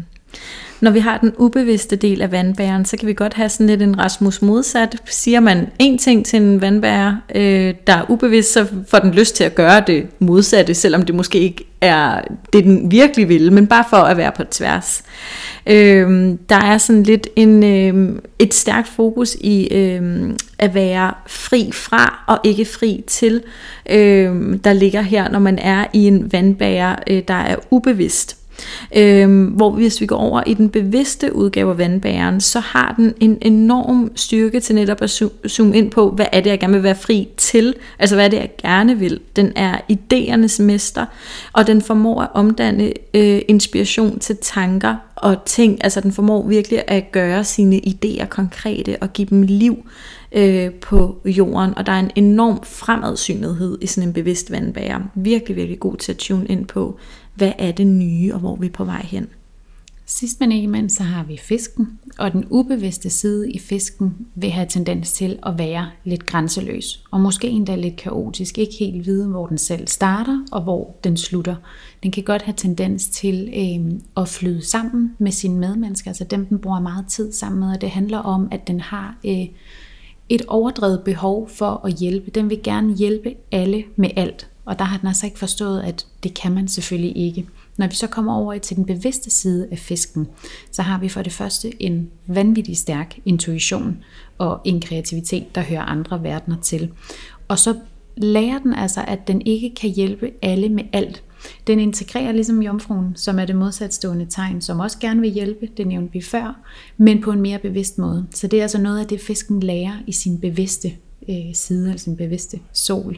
Når vi har den ubevidste del af vandbæren, så kan vi godt have sådan lidt en Rasmus modsat. Siger man en ting til en vandbærer, øh, der er ubevidst, så får den lyst til at gøre det modsatte, selvom det måske ikke er det, den virkelig vil, men bare for at være på tværs. Øh, der er sådan lidt en, øh, et stærkt fokus i øh, at være fri fra og ikke fri til, øh, der ligger her, når man er i en vandbærer, øh, der er ubevidst. Øhm, hvor hvis vi går over i den bevidste udgave af vandbæren, så har den en enorm styrke til netop at zoome ind på, hvad er det, jeg gerne vil være fri til? Altså, hvad er det, jeg gerne vil? Den er idéernes mester, og den formår at omdanne øh, inspiration til tanker og ting. Altså, den formår virkelig at gøre sine idéer konkrete og give dem liv øh, på jorden, og der er en enorm fremadsynethed i sådan en bevidst vandbærer. Virkelig, virkelig god til at tune ind på, hvad er det nye, og hvor vi er på vej hen. Sidst men ikke mindst, så har vi fisken, og den ubevidste side i fisken vil have tendens til at være lidt grænseløs, og måske endda lidt kaotisk, ikke helt vide, hvor den selv starter og hvor den slutter. Den kan godt have tendens til øh, at flyde sammen med sine medmennesker, altså dem, den bruger meget tid sammen med, og det handler om, at den har øh, et overdrevet behov for at hjælpe. Den vil gerne hjælpe alle med alt, og der har den altså ikke forstået, at det kan man selvfølgelig ikke. Når vi så kommer over til den bevidste side af fisken, så har vi for det første en vanvittig stærk intuition og en kreativitet, der hører andre verdener til. Og så lærer den altså, at den ikke kan hjælpe alle med alt. Den integrerer ligesom jomfruen, som er det modsatstående tegn, som også gerne vil hjælpe, det nævnte vi før, men på en mere bevidst måde. Så det er altså noget af det, fisken lærer i sin bevidste øh, side, altså sin bevidste sol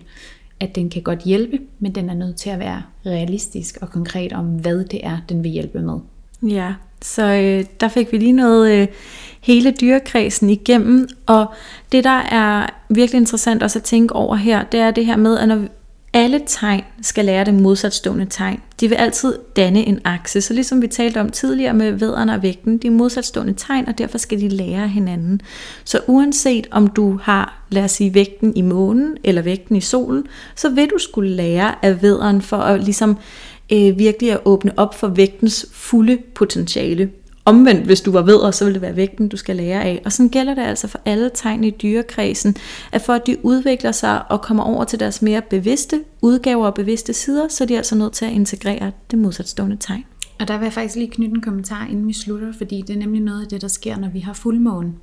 at den kan godt hjælpe, men den er nødt til at være realistisk og konkret om, hvad det er, den vil hjælpe med. Ja, så øh, der fik vi lige noget øh, hele dyrekredsen igennem, og det der er virkelig interessant også at tænke over her, det er det her med, at når alle tegn skal lære det modsatstående tegn. De vil altid danne en akse, så ligesom vi talte om tidligere med vederen og vægten, de er modsatstående tegn, og derfor skal de lære hinanden. Så uanset om du har, lad os sige, vægten i månen eller vægten i solen, så vil du skulle lære af vederen for at ligesom øh, virkelig at åbne op for vægtens fulde potentiale. Omvendt, hvis du var ved, så vil det være vægten, du skal lære af. Og sådan gælder det altså for alle tegn i dyrekredsen, at for at de udvikler sig og kommer over til deres mere bevidste udgaver og bevidste sider, så er de altså nødt til at integrere det modsatstående tegn. Og der vil jeg faktisk lige knytte en kommentar, inden vi slutter, fordi det er nemlig noget af det, der sker, når vi har fuldmåne.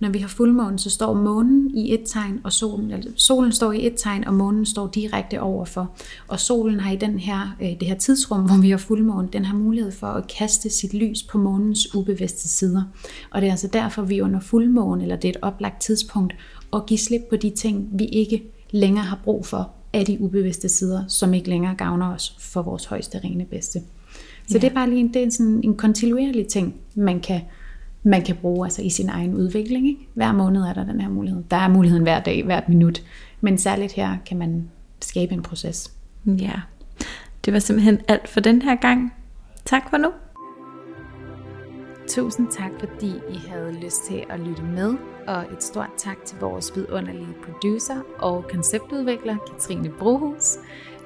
Når vi har fuldmåne, så står månen i et tegn, og solen, altså solen står i et tegn, og månen står direkte overfor. Og solen har i den her, øh, det her tidsrum, hvor vi har fuldmåne, den har mulighed for at kaste sit lys på månens ubevidste sider. Og det er altså derfor, vi under fuldmåne, eller det er et oplagt tidspunkt, at give slip på de ting, vi ikke længere har brug for af de ubevidste sider, som ikke længere gavner os for vores højeste rene bedste. Så ja. det er bare lige en, det er sådan en kontinuerlig ting, man kan, man kan bruge altså i sin egen udvikling. Ikke? Hver måned er der den her mulighed. Der er muligheden hver dag, hvert minut. Men særligt her kan man skabe en proces. Ja, det var simpelthen alt for den her gang. Tak for nu. Tusind tak, fordi I havde lyst til at lytte med, og et stort tak til vores vidunderlige producer og konceptudvikler, Katrine Brohus.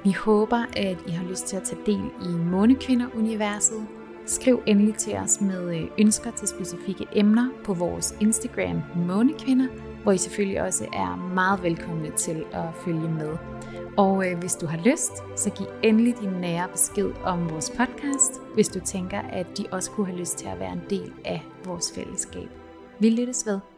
Vi håber, at I har lyst til at tage del i Månekvinder-universet. Skriv endelig til os med øh, ønsker til specifikke emner på vores Instagram Månekvinder, hvor I selvfølgelig også er meget velkomne til at følge med. Og øh, hvis du har lyst, så giv endelig din nære besked om vores podcast, hvis du tænker, at de også kunne have lyst til at være en del af vores fællesskab. Vi lyttes ved.